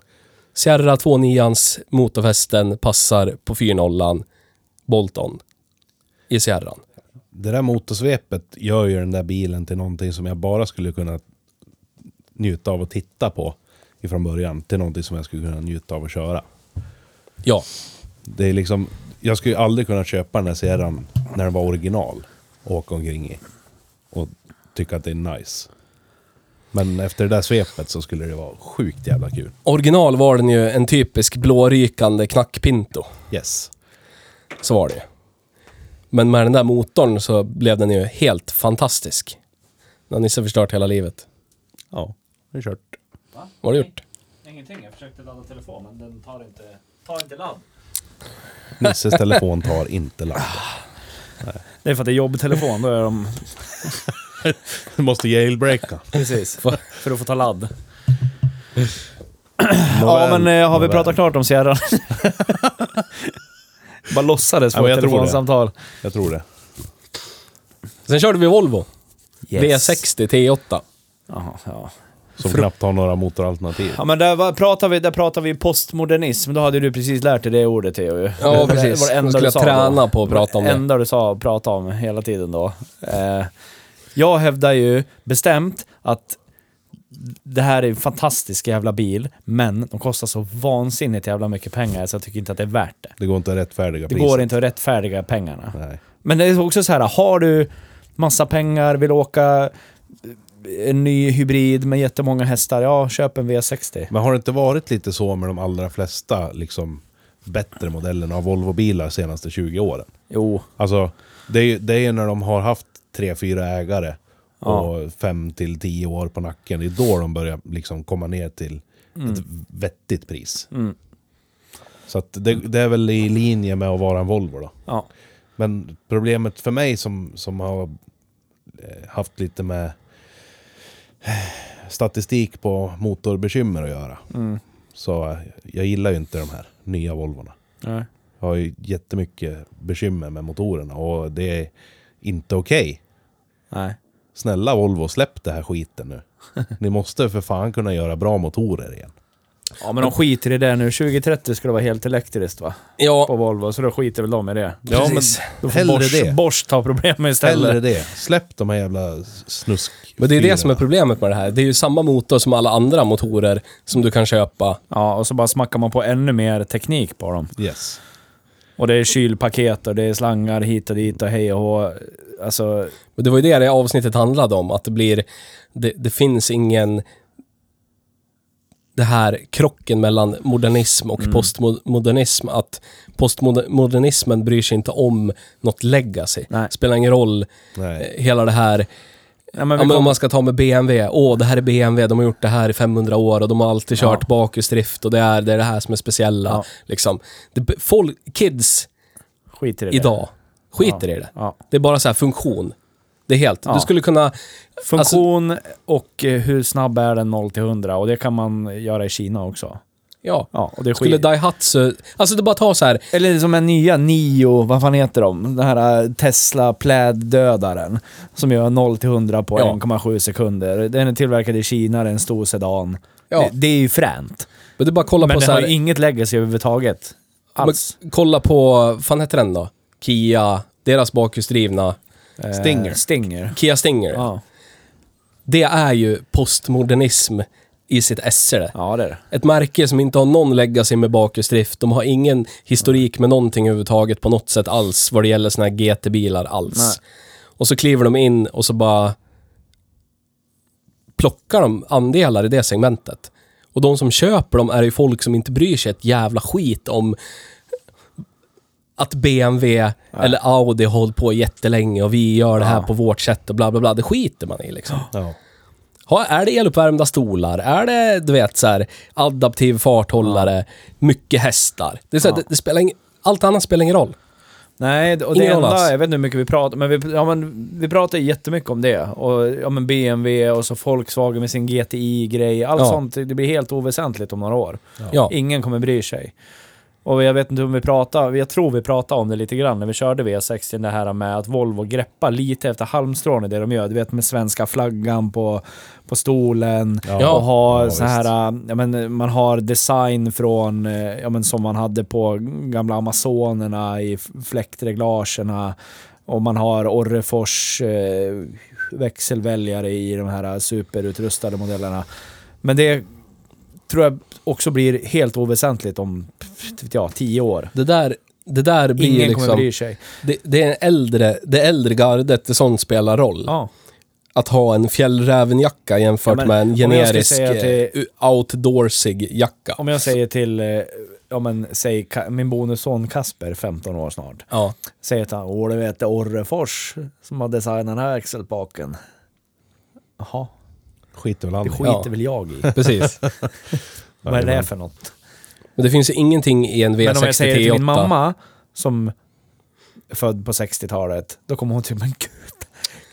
Sierra 2.9ans motorfästen passar på 4.0 Bolton i Sierran. Det där motorsvepet gör ju den där bilen till någonting som jag bara skulle kunna njuta av att titta på ifrån början. Till någonting som jag skulle kunna njuta av att köra. Ja, Det är liksom, jag skulle ju aldrig kunna köpa den här serien när den var original. Och åka omkring i. Tycka att det är nice. Men efter det där svepet så skulle det vara sjukt jävla kul. original var den ju en typisk blårykande knackpinto. Yes. Så var det ju. Men med den där motorn så blev den ju helt fantastisk. Den har Nisse förstört hela livet. Ja, det är kört. Vad har du gjort? Ingenting, jag försökte ladda telefonen, den tar inte, tar inte ladd. Nisses telefon tar inte ladd. Det är för att det är jobbtelefon, då är de... Du måste jailbreaka. Precis. För- att få ta ladd. Ja men eh, har vi pratat klart om Sierra? Bara låtsades Ja, få men ett jag tror det. telefonsamtal. Jag tror det. Sen körde vi Volvo. Yes. V60 T8. Jaha, ja. Som Fru- knappt har några motoralternativ. Ja men där var- pratar vi, där pratar vi postmodernism, då hade du precis lärt dig det ordet Theo ju. Ja, precis. Det var det enda skulle du jag sa träna då. på att prata om det. det. enda du sa prata om hela tiden då. Eh, jag hävdar ju bestämt att det här är en fantastisk jävla bil, men de kostar så vansinnigt jävla mycket pengar så jag tycker inte att det är värt det. Det går inte att rättfärdiga Det priset. går inte att rättfärdiga pengarna. Nej. Men det är också så här, har du massa pengar, vill åka en ny hybrid med jättemånga hästar, ja köp en V60. Men har det inte varit lite så med de allra flesta liksom, bättre modellerna av Volvo-bilar senaste 20 åren? Jo, Alltså, det är ju det är ju när de har haft tre fyra ägare Ja. och fem till tio år på nacken. Det är då de börjar liksom komma ner till ett vettigt pris. Mm. Så det, det är väl i linje med att vara en Volvo då. ja. Men problemet för mig som, som har eh, haft lite med eh, statistik på motorbekymmer att göra. Mm. Så eh, jag gillar ju inte de här nya Volvorna. Nej. Jag har ju jättemycket bekymmer med motorerna och det är inte okej. Nej. Snälla Volvo, släpp det här skiten nu. Ni måste för fan kunna göra bra motorer igen. Ja men de skiter i det nu. 2030 ska det vara helt elektriskt va? På Ja, Volvo, så då skiter väl de i det. Ja, men precis. Då får hellre Bosch, det. Bosch ta problemen istället. Hellre det. Släpp de här jävla snusk Men det är det som är problemet med det här. Det är ju samma motor som alla andra motorer som du kan köpa. Ja, och så bara smackar man på ännu mer teknik på dem. Yes. Och det är kylpaket och det är slangar hit och dit och hej och hå. Alltså, det var ju det det avsnittet handlade om, att det blir... Det, det finns ingen... Det här krocken mellan modernism och postmodernism, att postmodernismen bryr sig inte om något legacy. Nej. Spelar ingen roll, Nej. eh, hela det här... ja, men Ja, men om man ska ta med BMW. Åh, det här är BMW. De har gjort det här i 500 år och de har alltid kört Ja. bakhjulsdrift och det är, det är det här som är speciella. Ja. Liksom. Det, folk, kids skiter i det. idag skiter i det. Det är bara så här funktion. Det är helt... Du skulle kunna... Funktion och eh, hur snabb är den 0 till 100 och det kan man göra i Kina också. Ja. Ja, och det Skulle. Daihatsu... Alltså det bara ta så här... Eller som en nya Nio, vad fan heter de? Den här eh, Tesla pläddödaren. Som gör 0 till 100 på Ja. 1,7 sekunder. Den är tillverkad i Kina, det är en stor sedan. Ja. Det, det är ju fränt. Men det bara kolla Men på så har här... ju inget legacy överhuvudtaget. Alls. Men, kolla på... Vad fan heter den då? Kia. Deras bakhjulsdrivna... Eh, Stinger. Stinger. Kia Stinger. Ja. Det är ju postmodernism i sitt esse det. ja, det är det. Ett märke som inte har någon legacy med bakhjulsdrift. De har ingen historik med någonting överhuvudtaget på något sätt alls vad det gäller såna här GT-bilar alls. Nej. Och så kliver de in och så bara plockar de andelar i det segmentet. Och de som köper dem är ju folk som inte bryr sig ett jävla skit om att BMW eller Audi har hållit på jättelänge och vi gör det här Ja. på vårt sätt och bla bla bla. Det skiter man i liksom. Ja. Ha, är det eluppvärmda stolar? Är det, du vet, så här, adaptiv farthållare? Mycket hästar? Det är så här, Ja. det, det spelar ing, allt annat spelar ingen roll. Nej, och det Ingen roll alls. enda, jag vet inte hur mycket vi pratar, men vi, ja, men vi pratar jättemycket om det. Och ja, men BMW och så Volkswagen med sin GTI-grej. Allt Ja. sånt, det blir helt oväsentligt om några år. Ja. Ingen kommer bry sig. Och jag vet inte om vi pratar, jag tror vi pratade om det lite grann när vi körde V60, det här med att Volvo greppar lite efter halmstrån i det de gör. Du vet med svenska flaggan på, på stolen. Ja. och ha Ja, så här, ja, men man har design från, eh, ja men som man hade på gamla Amazonerna i fläktreglagerna. Och man har Orrefors eh, växelväljare i de här superutrustade modellerna. Men det tror jag också blir helt oväsentligt om, jag, tio år. Det där, det där blir Ingen liksom... kommer bry sig. Det, det är en äldre, det äldre gardet, det sånt spelar roll. Ja. Att ha en fjällrävenjacka jämfört Ja, men med en generisk säga till- eh, outdoorsig jacka. Om jag säger till, eh, ja men säg min bonusson Kasper, 15 år snart. Ja. Säger till honom, åh du vet det Orrefors som har designat den här växelpaken. Jaha, Skiter väl det han i. skiter Ja. väl jag i. Precis. Vad är det för något? Men det finns ju ingenting i en V60 Men om jag säger till min T8. mamma, som är född på 60-talet, då kommer hon till men gud,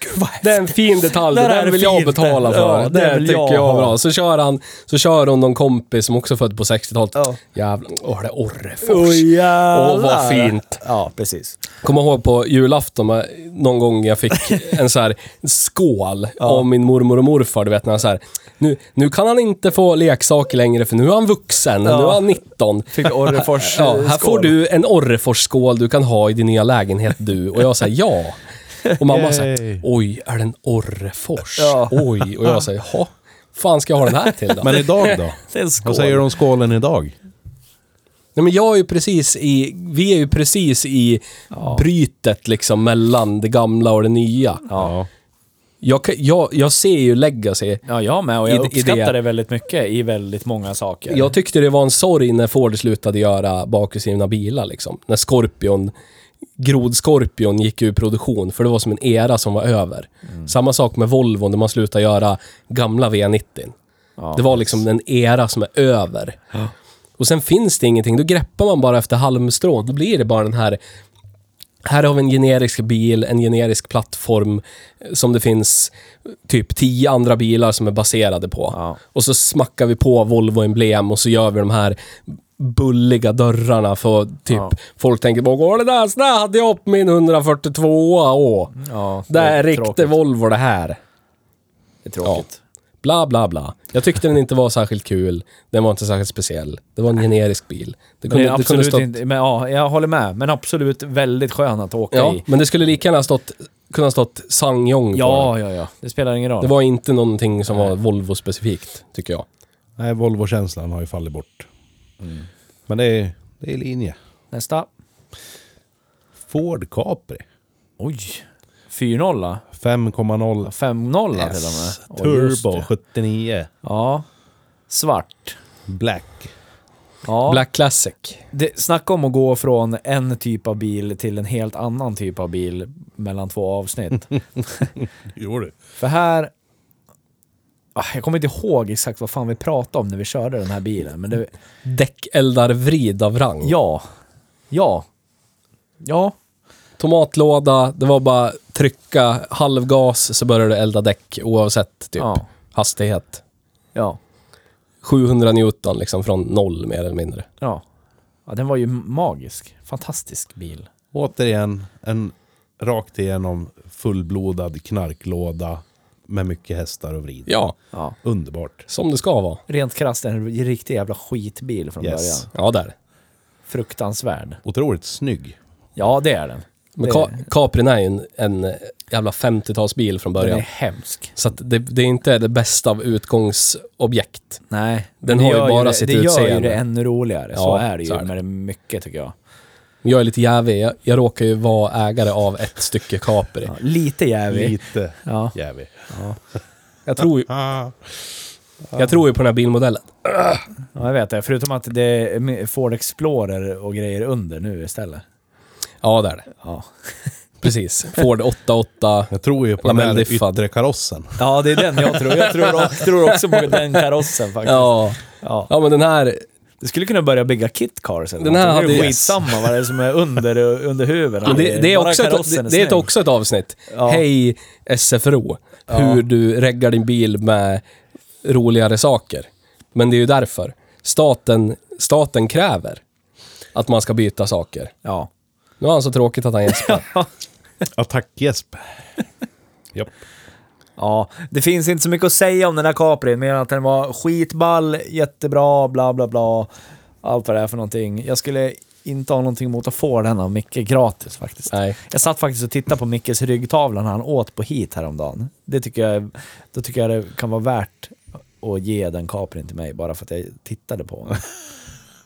gud Det är en fin detalj, det är där vill jag betala för. Ja, det det tycker jag jag bra. Så kör han, så kör hon någon kompis som också är född på 60-talet. Ja. Jävlar, åh det är Orrefors. Oj, jävlar. Åh, vad fint. Ja, precis. Kommer ihåg på julafton, någon gång jag fick en så här skål av min mormor och morfar. Du vet när han så här, nu, nu kan han inte få leksaker längre för nu är han vuxen, Ja. nu är han 19. Fick Orrefors Ja, här får du en Orrefors-skål du kan ha i din nya lägenhet du. Och jag säger ja. Och mamma säger Yay. oj, är det en Orrefors? Ja. Oj. Och jag säger ja, fan ska jag ha den här till då? Men idag då? Vad säger du om skålen idag? Nej, men jag är ju precis i, vi är ju precis i brytet liksom mellan det gamla och det nya. Ja. Jag, jag, jag ser ju legacy. Ja, jag med. Och jag I- i uppskattar det- det väldigt mycket i väldigt många saker. Jag tyckte det var en sorg när Ford slutade göra bakhjulsdrivna bilar liksom. När Scorpion, Grod-Scorpion gick ur produktion, för det var som en era som var över. Mm. Samma sak med Volvo när man slutade göra gamla V90. Ja. Det var liksom en era som är över. Och sen finns det ingenting, då greppar man bara efter halmstrå. Då blir det bara den här... Här har vi en generisk bil, en generisk plattform eh, som det finns eh, typ tio andra bilar som är baserade på. Ja. Och så smackar vi på Volvo-emblem och så gör vi de här bulliga dörrarna för typ Ja. folk tänker bara Åh, det där, så där hade jag på min 142 åh. Ja, Det är riktig. Volvo det här. Det är tråkigt. Bla, bla, bla. Jag tyckte den inte var särskilt kul. Den var inte särskilt speciell. Det var en generisk bil. Det Men det är det absolut stått, inte... Men ja, jag håller med. Men absolut väldigt skön att åka Ja, i. men det skulle lika gärna stått, kunna stått Sangyong på Ja, den. ja, ja. Det spelar ingen roll. Det var inte någonting som var Volvo-specifikt, tycker jag. Nej, Volvo-känslan har ju fallit bort. Men det är, det är linje. Nästa. Ford Capri. Oj. 4-0. 5,0 5-0 till och med. Oj, Turbo det. 79. Ja. Svart. Black. Ja. Black Classic. Det, snacka om att gå från en typ av bil till en helt annan typ av bil mellan två avsnitt. Jo du. För här... Ah, Jag kommer inte ihåg exakt vad fan vi pratade om när vi körde den här bilen, men det... Däckeldar-vrid av rang. Ja. Ja. Ja. Tomatlåda, det var bara trycka halvgas så började det elda däck oavsett typ Ja. hastighet. Ja. 700 Newton liksom från noll mer eller mindre. Ja. Ja, den var ju magisk. Fantastisk bil. Återigen, en rakt igenom fullblodad knarklåda med mycket hästar och vrid. Ja, Ja. Underbart. som det ska vara. Rent krasst en riktig jävla skitbil från Yes. början. Ja, där. Fruktansvärd. Otroligt snygg. Ja, det är den. Men Det- Ka- Caprin är ju en, en jävla 50-talsbil från Den början. är hemsk. Så att det, det är inte det bästa av utgångsobjekt. Nej. Den det har ju gör bara det, sitt Det gör ju utseende. det ännu roligare. så Ja, är det ju så är det. med det mycket tycker jag. Jag är lite jävig. Jag, jag råkar ju vara ägare av ett stycke Capri. Ja, lite jävig. Lite Ja. jävig. Jag tror, ju, jag tror ju på den här bilmodellen. ja, jag vet det. Förutom att det är Ford Explorer och grejer under nu istället. Ja, det är det. Ja, Precis. Ford 88. Jag tror ju på den här yttre karossen. ja det är den jag tror. Jag tror, tror också på den karossen faktiskt. Ja. Ja. ja, men den här... Du skulle kunna börja bygga kit cars eller Den här något. Det är hade- skitsamma vad det är som är under, under huven. Det, det, är också ett, det är ett snygg. också ett avsnitt. Ja. Hej SFRO. Hur du reggar din bil med roligare saker. Men det är ju därför. Staten, staten kräver att man ska byta saker. Ja. Nu har han så tråkigt att han gäspar. Attackgäsp. Japp. Ja, det finns inte så mycket att säga om den där Caprin, mer än att den var skitball, jättebra, bla bla bla. Allt vad det är för någonting. Jag skulle inte ha någonting emot att få den av Micke gratis faktiskt. Nej. Jag satt faktiskt och tittade på Mickes ryggtavla när han åt på hit häromdagen. Det tycker jag, då tycker jag det kan vara värt att ge den Caprin till mig bara för att jag tittade på den.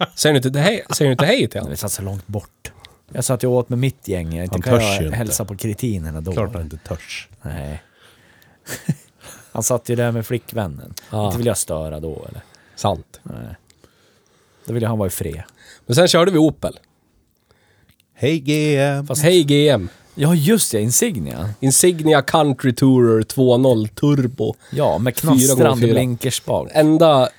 Säger du inte hej, säger du inte hej till honom? Vi satt så långt bort. Jag satt ju åt med mitt gäng. Inte Han kan jag inte. hälsa på kretinerna då. Klart han inte törs. Nej. Han satt ju där med flickvännen. Ja. Inte vill jag störa då eller? Sant. Nej. Då vill han vara i fred. Men sen körde vi Opel. Hej GM! Fast hej GM. Ja just det, Insignia. Insignia Country Tourer 2.0 Turbo. Ja, med knastrande fyra. blinkerspak. Enda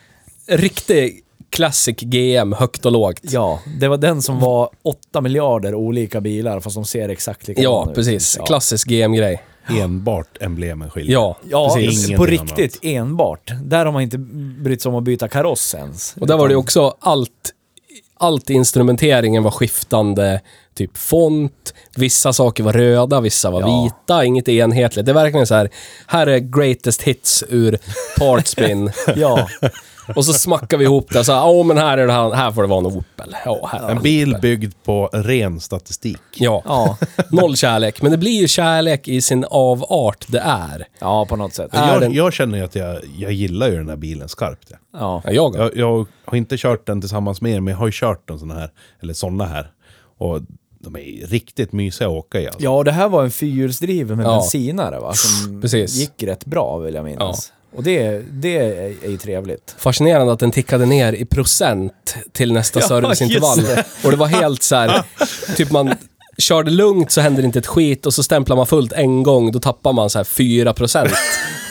riktig classic GM, högt och lågt. Ja, det var den som var 8 miljarder olika bilar fast de ser exakt likadana Ja, ut. precis. Ja. Klassisk GM-grej. Enbart emblemen skiljer. Ja, Ja, precis. På riktigt enbart. Där har man inte brytt sig om att byta kaross ens. Och där var det också allt, allt instrumenteringen var skiftande. Typ font, vissa saker var röda, vissa var Ja. vita, inget enhetligt. Det är verkligen så här, här är greatest hits ur Partspin. Ja, och så smackar vi ihop det. Så här, åh men här, är det här, här får det vara en Opel. Ja, här är En bil Opel. byggd på ren statistik. Ja, ja, noll kärlek. Men det blir ju kärlek i sin avart det är. ja, på något sätt. Är Jag, den- jag känner ju att jag, jag gillar ju den här bilen skarpt. Ja. Ja. Ja, jag, Jag, jag har inte kört den tillsammans med er, men jag har ju kört en sån här, eller såna här. Och de är riktigt mysiga att åka i alltså. Ja, och det här var en fyrhjulsdriven med Ja. bensinare va? Som Precis. gick rätt bra vill jag minnas. Och det, det är, är ju trevligt. Fascinerande att den tickade ner i procent till nästa Ja, serviceintervall. just det. Och det var helt så här, typ man körde lugnt så händer inte ett skit och så stämplar man fullt en gång, då tappar man så här 4 procent.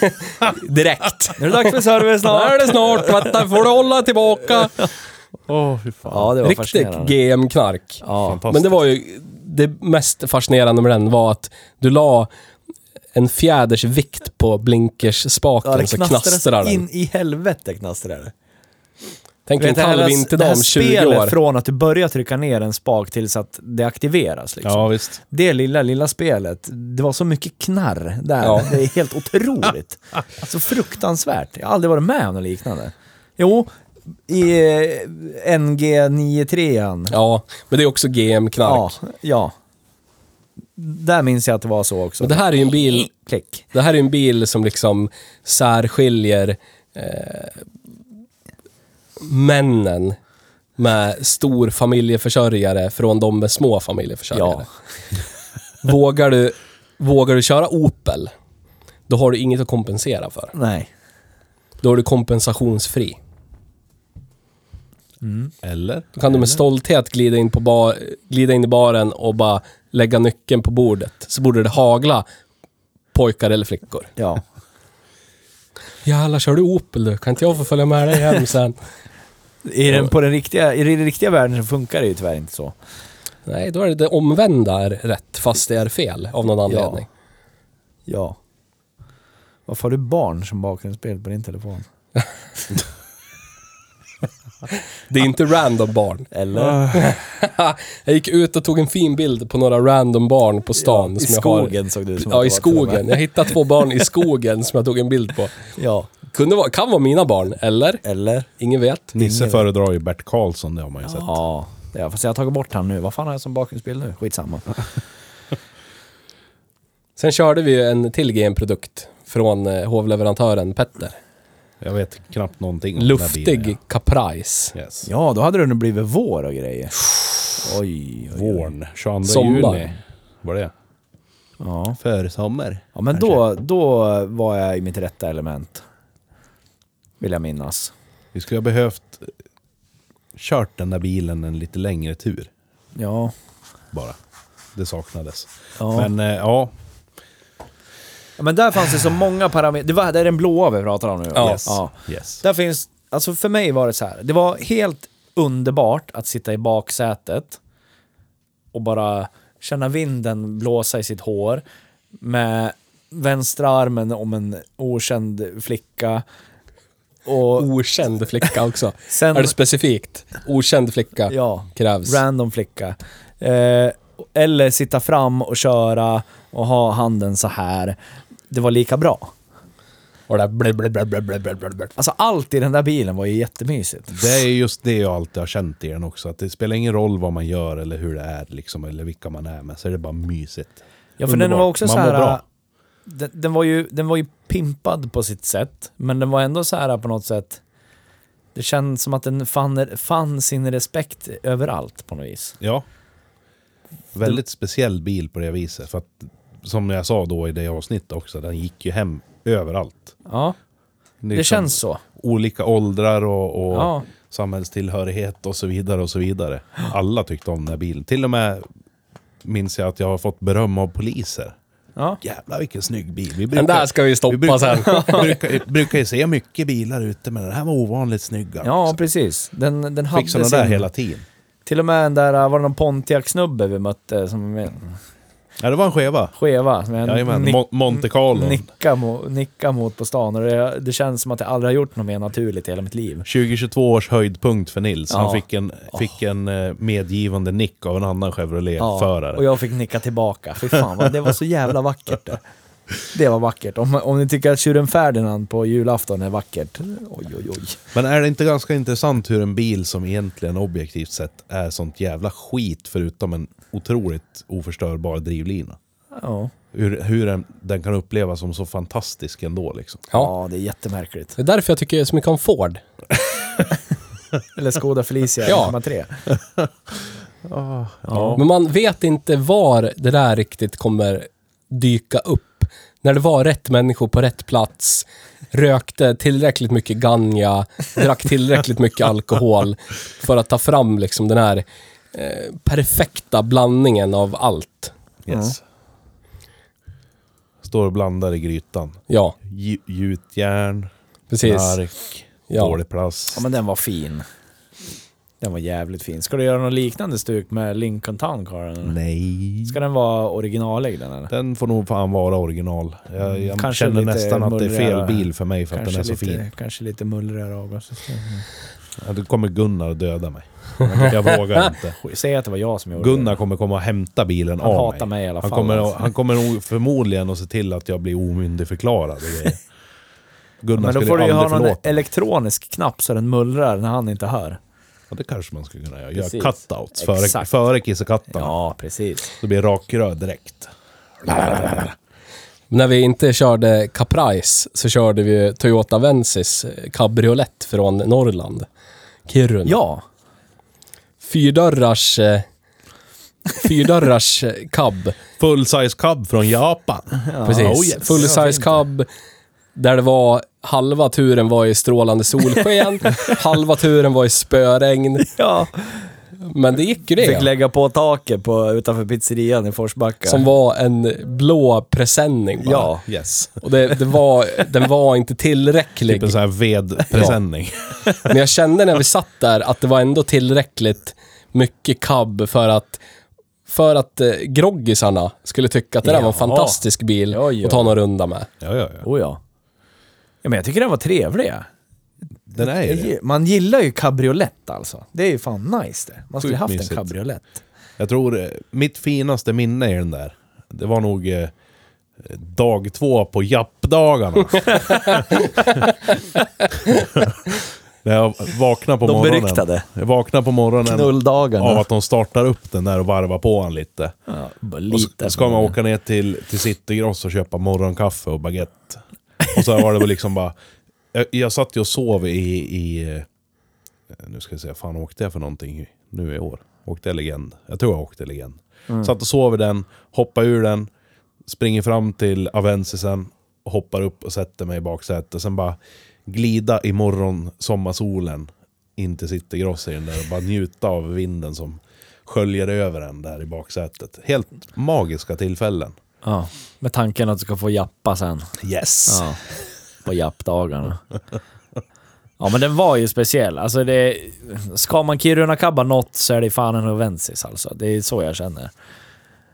Direkt. Nu är det dags för service Nu är snart. det snart, vänta, får du hålla tillbaka. Åh, fy fan. Ja, det var Riktigt fascinerande. GM-knark. Ja. Fantastiskt. Men det var ju, det mest fascinerande med den var att du la en fjäders vikt på Ja, blinkersspaken det så knastrar så den. in i helvete knastrade det. Tänk en kall vinterdag om 20 spelet år. från att du börjar trycka ner en spak tills att det aktiveras. Liksom. Ja, visst. Det lilla, lilla spelet, det var så mycket knarr där. Ja. Det är helt otroligt. Alltså fruktansvärt. Jag har aldrig varit med om något liknande. Jo, i eh, NG93an. Ja, men det är också GM-knark. Ja, ja. Där minns jag att det var så också. Men det här är ju en bil, Klick. det här är en bil som liksom särskiljer eh, männen med stor familjeförsörjare från de med små familjeförsörjare. Vågar, du, vågar du köra Opel, då har du inget att kompensera för. Nej. Då är du kompensationsfri. Eller? Då kan du med stolthet glida in, på bar, glida in i baren och bara lägga nyckeln på bordet. Så borde det hagla pojkar eller flickor. Ja. Jävlar, kör du Opel du? Kan inte jag få följa med dig hem sen? I den, på den riktiga, I den riktiga världen så funkar det ju tyvärr inte så. Nej, då är det det omvända är rätt, fast det är fel av någon anledning. Ja. Varför har du barn som bakgrundsbild på din telefon? Det är inte random barn. Eller? jag gick ut och tog en fin bild på några random barn på stan. I som jag har. skogen såg du ut som Ja, i det skogen. Jag hittade två barn i skogen som jag tog en bild på. Ja. Kunde vara, kan vara mina barn, eller? Eller? Ingen vet. Nisse föredrar ju Bert Karlsson, det har man ju sett. Ja. ja. Fast jag har tagit bort han nu. Vad fan har jag som bakgrundsbild nu? Skitsamma. Sen körde vi ju en till GM-produkt från eh, hovleverantören Petter. Jag vet knappt någonting om den här bilen. Luftig Caprice. Yes. Ja, då hade det nog blivit vår och grejer. Oj, oj, oj. Vårn, 22 Sommar. juni. Var det? Ja. Före sommar. ja, men då, då var jag i mitt rätta element. Vill jag minnas. Vi skulle ha behövt eh, kört den där bilen en lite längre tur. Ja. Bara. Det saknades. ja. Men eh, ja, Ja, men där fanns det så många parametrar. Det, var, det är den blåa vi pratar om nu. Ja. yes. ja. yes. Där finns, alltså för mig var det så här. Det var helt underbart att sitta i baksätet och bara känna vinden blåsa i sitt hår med vänstra armen om en okänd flicka. Och Okänd flicka också. sen... är det specifikt? Okänd flicka Ja, krävs. random flicka. Eh, eller sitta fram och köra och ha handen så här. Det var lika bra. Och det där blä, blä, blä, blä, blä, blä, blä. Alltså allt i den där bilen var ju jättemysigt. Det är just det jag alltid har känt i den också. Att det spelar ingen roll vad man gör eller hur det är liksom, eller vilka man är med. Så är det bara mysigt. Ja, för den Underbart. var också så här... Den, den, var ju, den var ju pimpad på sitt sätt, men den var ändå så här på något sätt... Det känns som att den fann, fann sin respekt överallt på något vis. Ja. Väldigt speciell bil på det viset. För att, som jag sa då i det avsnittet också, den gick ju hem överallt. Ja, det Liksom känns så. Olika åldrar och, och Ja. samhällstillhörighet och så vidare och så vidare. Alla tyckte om den här bilen. Till och med minns jag att jag har fått beröm av poliser. Ja. Jävlar vilken snygg bil. Vi Den där ska vi vi stoppa brukar, sen. brukar, brukar ju se mycket bilar ute, men den här var ovanligt snygg. ja, precis. Den, den hade Fick sådana sin... där hela tiden. Till och med den där, var det någon Pontiac-snubbe vi mötte som... Ja, det var en skeva. skeva. Med en Jajamän, nick- Mon- Monte Carlo. nicka, mo, nicka mot på stan. Och det, det känns som att jag aldrig har gjort något mer naturligt i hela mitt liv. 2022 års höjdpunkt för Nils. Ja. Han fick en, fick en eh, medgivande nick av en annan Chevrolet-förare. och jag fick nicka tillbaka. Fy fan, vad- det var så jävla vackert det. Det var vackert. Om, om ni tycker att tjuren Ferdinand på julafton är vackert. Oj, oj, oj. Men är det inte ganska intressant hur en bil som egentligen objektivt sett är sånt jävla skit förutom en otroligt oförstörbar drivlina? Ja. Hur, hur den, den kan upplevas som så fantastisk ändå liksom. Ja. det är jättemärkligt. Det är därför jag tycker så mycket om Ford. Eller Skoda Felicia Ja. 1,3. Ja. Men man vet inte var det där riktigt kommer dyka upp. När det var rätt människor på rätt plats, rökte tillräckligt mycket ganja, drack tillräckligt mycket alkohol för att ta fram liksom den här eh, perfekta blandningen av allt. Yes. Står och blandar i grytan. Ja, Gju- Gjutjärn, precis. knark, Ja. dålig plast. ja, men den var fin. Den var jävligt fin. Ska du göra något liknande stuk med Lincoln Town Car? eller? Nej. Ska den vara originalig den eller? Den får nog fan vara original. Jag, jag Kanske känner lite nästan att det är fel mullrigare. bil för mig för att den är så lite, fin. Kanske lite mullrigare avgassystem. Ja, då kommer Gunnar döda mig. Jag vågar inte. Säg att det var jag som gjorde Gunnar det. kommer komma och hämta bilen Han av hatar mig. mig i alla Han fall. kommer, alltså. han kommer nog förmodligen att se till att jag blir omyndigförklarad. Gunnar Men då får du ju ha någon förlåta. elektronisk knapp så den mullrar när han inte hör. Ja, det kanske man skulle kunna göra. Göra Precis. cutouts före, före kissekattarna. Ja, precis. Så blir det rakrör direkt. När vi inte körde Caprice så körde vi Toyota Avensis eh, cabriolet från Norrland. Kiruna. Ja, Fyrdörrars... Eh, fyrdörrars eh, cab. Full size cub från Japan. Precis. Oh yes. Full size cab. Där det var halva turen var i strålande solsken, halva turen var i spöregn. ja. Men det gick ju Fick det. lägga på taket på, utanför pizzerian i Forsbacka. Som var en blå presenning bara. Ja. Yes. Och det, det var, den var inte tillräcklig. Typ en sån här vedpresenning. Men jag kände när vi satt där att det var ändå tillräckligt mycket cab för att för att eh, groggisarna skulle tycka att det där var en Ja. fantastisk bil Oj, oj. att ta någon runda med. Ja, ja, ja. Oh ja. Ja, men jag tycker den var trevlig. Den är ju det. Man gillar ju cabriolet alltså. Det är ju fan nice det. Man skulle Sjukt haft en mysigt. cabriolet. Jag tror eh, mitt finaste minne i den där, det var nog eh, dag två på jappdagarna. När jag vaknade på De morgonen. beryktade. Jag vaknade på morgonen Knulldagarna. av att de startar upp den där och varvar på han lite. Ja, bara Och lite. så ska man åka ner till, till Citygross och köpa morgonkaffe och baguette. Och så var det väl liksom bara... Jag, jag satt ju och sov i... i eh, nu ska jag säga, fan åkte jag för någonting nu i år? Åkte jag Legend? Jag tror jag åkte Legend. Satt och sov i den, hoppade ur den, springer fram till Avensisen, och hoppar upp och sätter mig i baksätet. Sen bara glida i morgon sommarsolen in till Citygross i den där och bara njuta av vinden som sköljer över en där i baksätet. Helt magiska tillfällen. Ja, med tanken att du ska få jappa sen. Yes! Ja, på jappdagarna. Ja men den var ju speciell. Alltså det... Ska man Kiruna-kabba något så är det fan en Ovensis alltså. Det är så jag känner.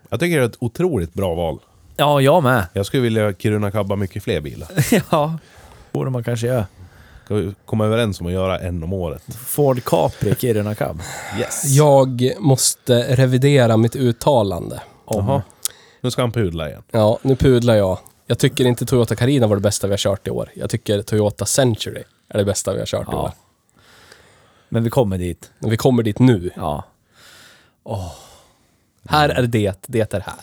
Jag tycker det är ett otroligt bra val. Ja, jag med. Jag skulle vilja Kiruna kabba mycket fler bilar. ja, borde man kanske göra. Ska vi komma överens om att göra en om året? Ford Capri Kiruna Cab. Yes! Jag måste revidera mitt uttalande. Jaha. Nu ska han pudla igen. Ja, nu pudlar jag. Jag tycker inte Toyota Carina var det bästa vi har kört i år. Jag tycker Toyota Century är det bästa vi har kört i Ja. år. Men vi kommer dit. Men vi kommer dit nu. Ja. Här är det, det är här.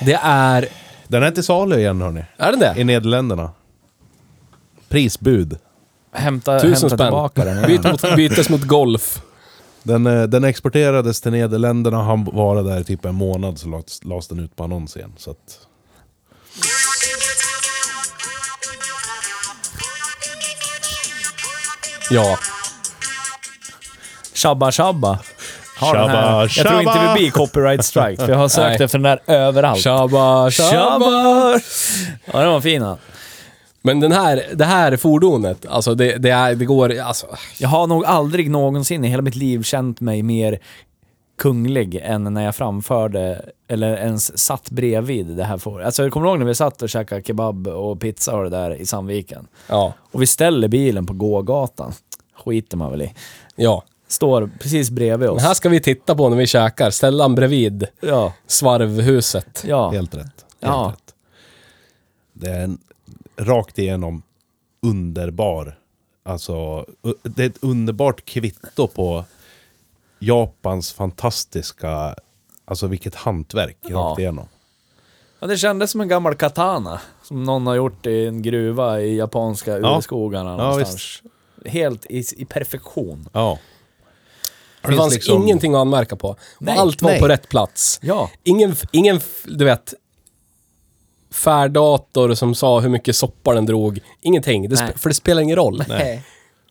Det är... Den är till salu igen hörni. Är den I det? Nederländerna. Prisbud. Hämta, Tusen hämta spänn. tillbaka den. Byt mot, bytes mot Golf. Den, eh, den exporterades till Nederländerna, han var där i typ en månad så lades, lades den ut på annons igen. Så att, Ja. Shabba Shabba. Har Shabba, här. Jag tror inte shabba. vi blir copyright strike, för jag har sökt efter den där överallt. Shabba, shabba. Shabba! Ja, den var fin. Men den här, det här fordonet, alltså det, det, är, det går... Alltså, Jag har nog aldrig någonsin i hela mitt liv känt mig mer kunglig än när jag framförde, eller ens satt bredvid det här får. Alltså jag kommer ihåg när vi satt och käkade kebab och pizza och det där i Sandviken. Ja. Och vi ställer bilen på gågatan. Skiter man väl i. Ja. Står precis bredvid Den oss. här ska vi titta på när vi käkar. Ställa den bredvid Ja. svarvhuset. Ja. Helt rätt. Helt Ja. rätt. Det är en rakt igenom underbar, alltså det är ett underbart kvitto på Japans fantastiska, alltså vilket hantverk Ja. rakt igenom. ja. Det kändes som en gammal katana. Som någon har gjort i en gruva i japanska Ja. urskogarna Ja, någonstans. Helt i, i perfektion. Ja. Det Finns fanns liksom- ingenting att anmärka på. Nej, Allt var nej. på rätt plats. Ja. Ingen, ingen, du vet, färddator som sa hur mycket soppa den drog. Ingenting. Det Nej. för det spelar ingen roll. Nej.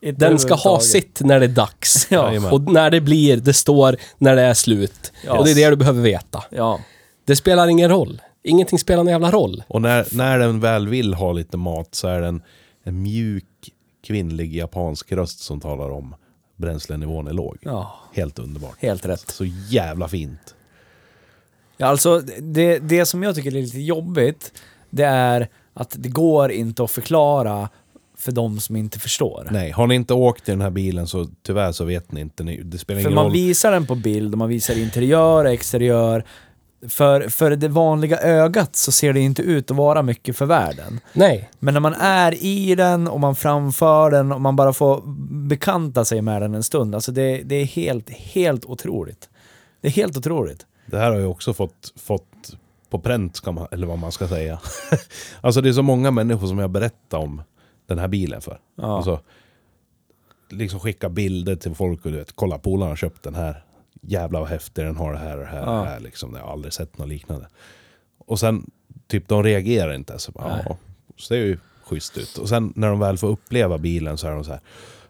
Den ska ha sitt när det är dags. Ja. Och när det blir, det står när det är slut. Ja. Och det är det du behöver veta. Ja. Det spelar ingen roll. Ingenting spelar någon jävla roll. Och när, när den väl vill ha lite mat så är det en, en mjuk kvinnlig japansk röst som talar om bränslenivån är låg. Ja. Helt underbart. Helt rätt. Så jävla fint. Ja, alltså det, det som jag tycker är lite jobbigt, det är att det går inte att förklara för de som inte förstår. Nej, har ni inte åkt i den här bilen så tyvärr så vet ni inte. Det spelar För ingen man roll. visar den på bild och man visar interiör och exteriör. För, för det vanliga ögat så ser det inte ut att vara mycket för världen. Nej. Men när man är i den och man framför den och man bara får bekanta sig med den en stund. Alltså det, det är helt, helt otroligt. Det är helt otroligt. Det här har jag också fått, fått på pränt, man, eller vad man ska säga. alltså det är så många människor som jag berättar om den här bilen för. Ja. Alltså, liksom skicka bilder till folk och du vet, kolla polarna har köpt den här. Jävlar vad häftig den har det här och det här. Ja. det här liksom. Jag har aldrig sett något liknande. Och sen, typ de reagerar inte. Så bara, ja, så det är ju schysst ut. Och sen när de väl får uppleva bilen så är de så här,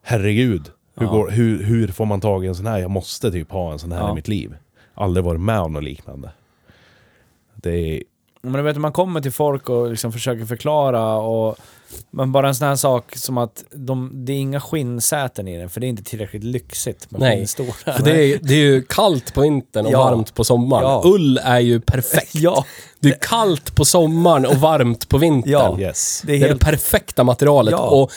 herregud, hur, Ja. går, hur, hur får man tag i en sån här? Jag måste typ ha en sån här Ja. i mitt liv. Aldrig varit med om något liknande. Det är... Men du vet, man kommer till folk och liksom försöker förklara och... Men bara en sån här sak som att de, det är inga skinnsäten i den, för det är inte tillräckligt lyxigt med Nej. skinnstolar. För det är, det är ju kallt på vintern och Ja. varmt på sommaren. Ja. Ull är ju perfekt. Ja, Det är kallt på sommaren och varmt på vintern. Ja. Yes. det är Det är helt... det perfekta materialet. Ja. Och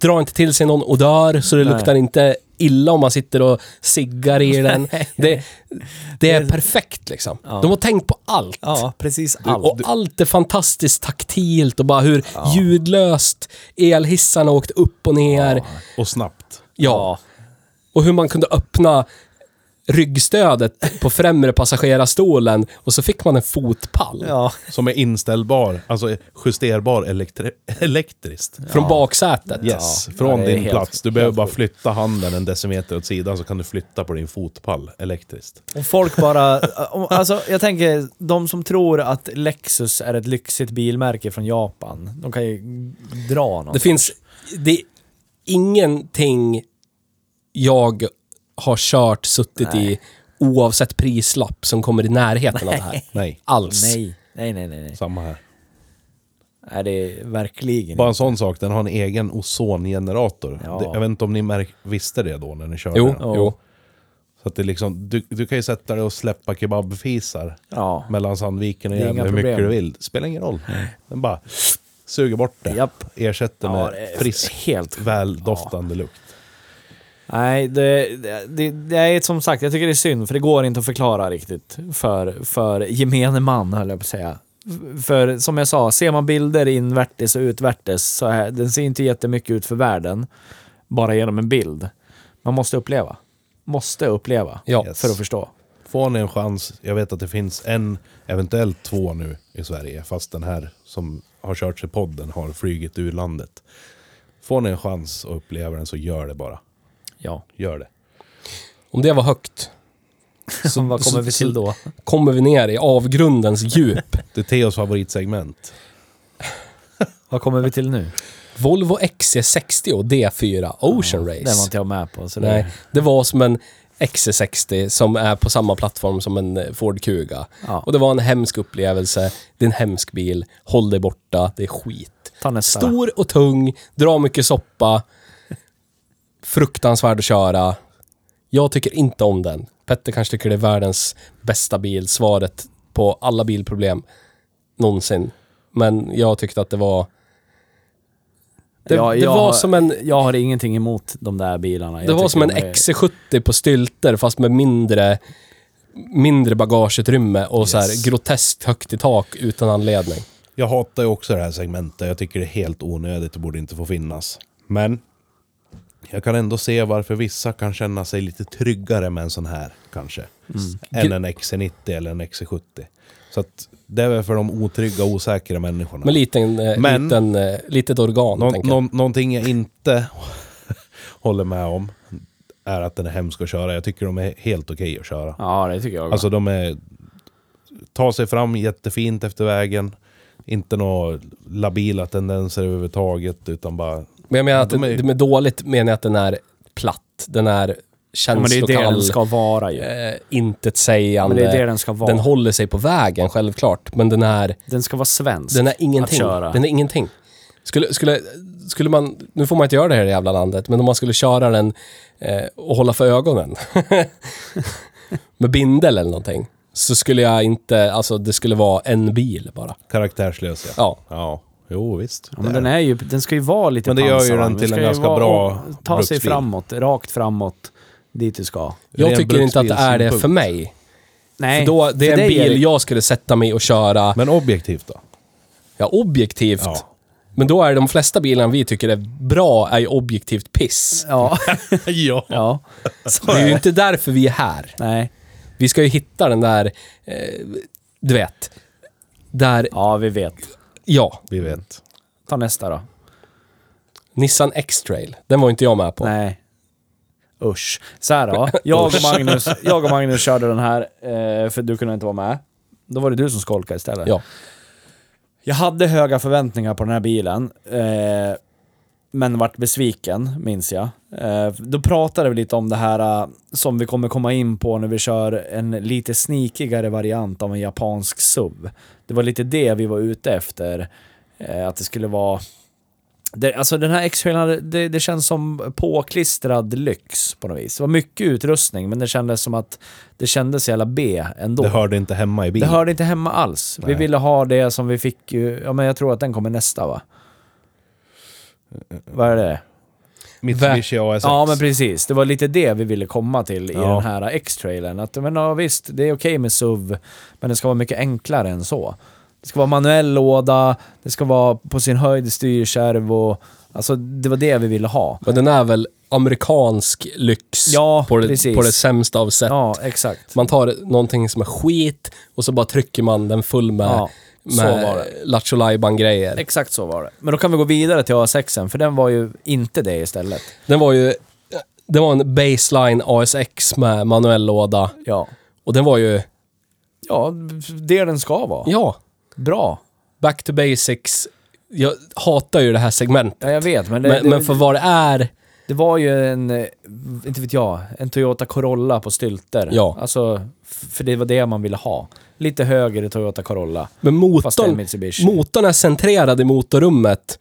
dra inte till sig någon odör så det Nej. luktar inte illa om man sitter och siggar i den. Det, det är perfekt liksom. Ja. De har tänkt på allt. Ja, precis allt. Och allt är fantastiskt taktilt och bara hur ljudlöst elhissarna åkte upp och ner. Ja. Och snabbt. Och hur man kunde öppna ryggstödet på främre passagerarstolen och så fick man en fotpall. Ja. Som är inställbar, alltså justerbar elektri- elektriskt. Från baksätet. Yes, från din helt- plats. Du behöver bara flytta handen en decimeter åt sidan så kan du flytta på din fotpall elektriskt. Och folk bara... Alltså, jag tänker, de som tror att Lexus är ett lyxigt bilmärke från Japan, de kan ju dra någon. Det finns... Det är ingenting jag har kört, suttit i, oavsett prislapp, som kommer i närheten av det här. Nej, Alls. Nej, nej, nej, nej. nej. samma här. Nej, det är verkligen Bara en sån sak, den har en egen ozongenerator. Ja. Det, jag vet inte om ni märk, visste det då när ni körde Jo, den. Jo. Så att det är liksom, du, du kan ju sätta dig och släppa kebabfisar Ja. mellan Sandviken och Det är Gävle inga hur mycket problem. du vill. Det spelar ingen roll. Den bara suger bort det. Japp. Ersätter Ja, med det är frisk, helt- väldoftande lukt. Nej, det, det, det är som sagt, jag tycker det är synd, för det går inte att förklara riktigt för, för gemene man, höll jag på att säga. För som jag sa, ser man bilder invärtes och utvärtes så är, den ser inte jättemycket ut för världen, bara genom en bild. Man måste uppleva. Måste uppleva Ja. För att förstå. Får ni en chans, jag vet att det finns en, eventuellt två nu i Sverige, fast den här som har kört sig podden har flugit ur landet. Får ni en chans att uppleva den så gör det bara. Ja. Gör det. Om det var högt, Så vad kommer vi till då? kommer vi ner i avgrundens djup. Det är Theos favoritsegment. Vad kommer vi till nu? Volvo XC60 och D4 Ocean Den var Race. inte jag med på. Så det, Nej, det var som en XC60 som är på samma plattform som en Ford Kuga. Ja. Och det var en hemsk upplevelse. Det är en hemsk bil. Håll dig borta. Det är skit. Ta nästa. då. Stor och tung, drar mycket soppa. Fruktansvärd att köra. Jag tycker inte om den. Petter kanske tycker det är världens bästa bil, svaret på alla bilproblem någonsin. Men jag tyckte att det var... Det, Ja, det var har- som en... Jag har ingenting emot de där bilarna. Det Jag var tycker som en de är- XC70 på stylter fast med mindre, mindre bagageutrymme och så Yes. här groteskt högt i tak utan anledning. Jag hatar ju också det här segmentet. Jag tycker det är helt onödigt och borde inte få finnas. Men jag kan ändå se varför vissa kan känna sig lite tryggare med en sån här kanske. Än en XC90 eller en XC70. Så att det är väl för de otrygga och osäkra människorna. Men liten, eh, Men- liten, eh, litet organ, Nå, nå, någonting jag inte håller med om är att den är hemsk att köra. Jag tycker de är helt okej att köra. Ja, det tycker jag. Alltså de är... Ta sig fram jättefint efter vägen. Inte några labila tendenser överhuvudtaget utan bara... Men jag menar att de det, är- det med dåligt menar jag att den är platt. Den är ja, men det är det känslokall, den ska vara ju. eh, Men intetsägande. det är det den ska vara. Den håller sig på vägen, självklart. Men den är, Den ska vara svensk. den är ingenting. köra. Den är ingenting. Skulle, skulle, skulle man, nu får man inte göra det här i jävla landet, men om man skulle köra den eh, och hålla för ögonen med bindel eller någonting, så skulle jag inte, alltså det skulle vara en bil bara. Karaktärslös ja. Ja. Ja, jo visst. Ja, men den, är ju, den ska ju vara lite Men det gör ju pansarvagn. den till ska en ju ganska vara- bra Ta sig bruksbil. framåt, rakt framåt, dit du ska. Jag Ren tycker inte att det är det bruksbilssynpunkt. för mig. Nej, För då, det är för en dig bil jag skulle sätta mig och köra, Men objektivt då? ja objektivt. Ja. Men då är de flesta bilarna vi tycker är bra, är ju objektivt piss. Ja, ja. ja. Så Det är ju det. inte därför vi är här. Nej. Vi ska ju hitta den där, eh, du vet, där, Ja, vi vet. Ja, Vi vet. Ta nästa då. Nissan X-Trail. Den var inte jag med på. Nej. Usch. Så här då. Jag och Magnus, jag och Magnus körde den här, eh, för du kunde inte vara med. Då var det du som skolkade istället. Ja. Jag hade höga förväntningar på den här bilen. Eh, men vart besviken, minns jag. Eh, då pratade vi lite om det här som vi kommer komma in på när vi kör en lite sneakigare variant av en japansk SUV. Det var lite det vi var ute efter. Eh, att det skulle vara... Det, alltså den här hade- det, det känns som påklistrad lyx på något vis. Det var mycket utrustning, men det kändes som att det kändes jävla B ändå. Det hörde inte hemma i Det bilen. hörde inte hemma alls. Vi Nej. ville ha det som vi fick ju, ja men jag tror att den kommer nästa va? Vad är det? Mitsubishi ASX. Ja men precis, det var lite det vi ville komma till i Ja. den här X-trailern. Att men ja, visst, det är okej med SUV, men det ska vara mycket enklare än så. Det ska vara manuell låda, det ska vara på sin höjd styrkärv och... Alltså det var det vi ville ha. Men den är väl amerikansk lyx Ja, på, det, precis. på det sämsta av sätt. Ja, exakt. Man tar någonting som är skit och så bara trycker man den full med, Ja, så med det. Lattjo Lajban-grejer. Exakt så var det. Men då kan vi gå vidare till A6, för den var ju inte det istället. Den var ju... Det var en baseline ASX med manuell låda. Ja. Och den var ju... Ja, det den ska vara. Ja, Bra. back to basics. Jag hatar ju det här segmentet. Ja, jag vet, men det, Men, det, men för vad det är... det var ju en, eh, inte vet jag, en Toyota Corolla på stylter. Ja. Alltså, för det var det man ville ha. Lite högre Toyota Corolla. Men motorn, motorn är centrerad i motorrummet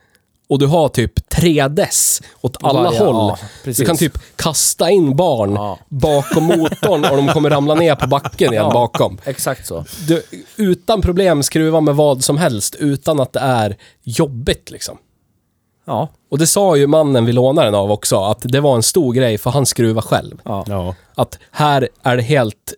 och du har typ tre dess åt alla Varje- håll. ja, du kan typ kasta in barn Ja. bakom motorn och de kommer ramla ner på backen igen Ja. bakom. Exakt så. Du, utan problem skruva med vad som helst utan att det är jobbigt liksom. Ja. Och det sa ju mannen vi lånade den av också, att det var en stor grej för han skruvar själv. ja. Ja. Att här är det helt...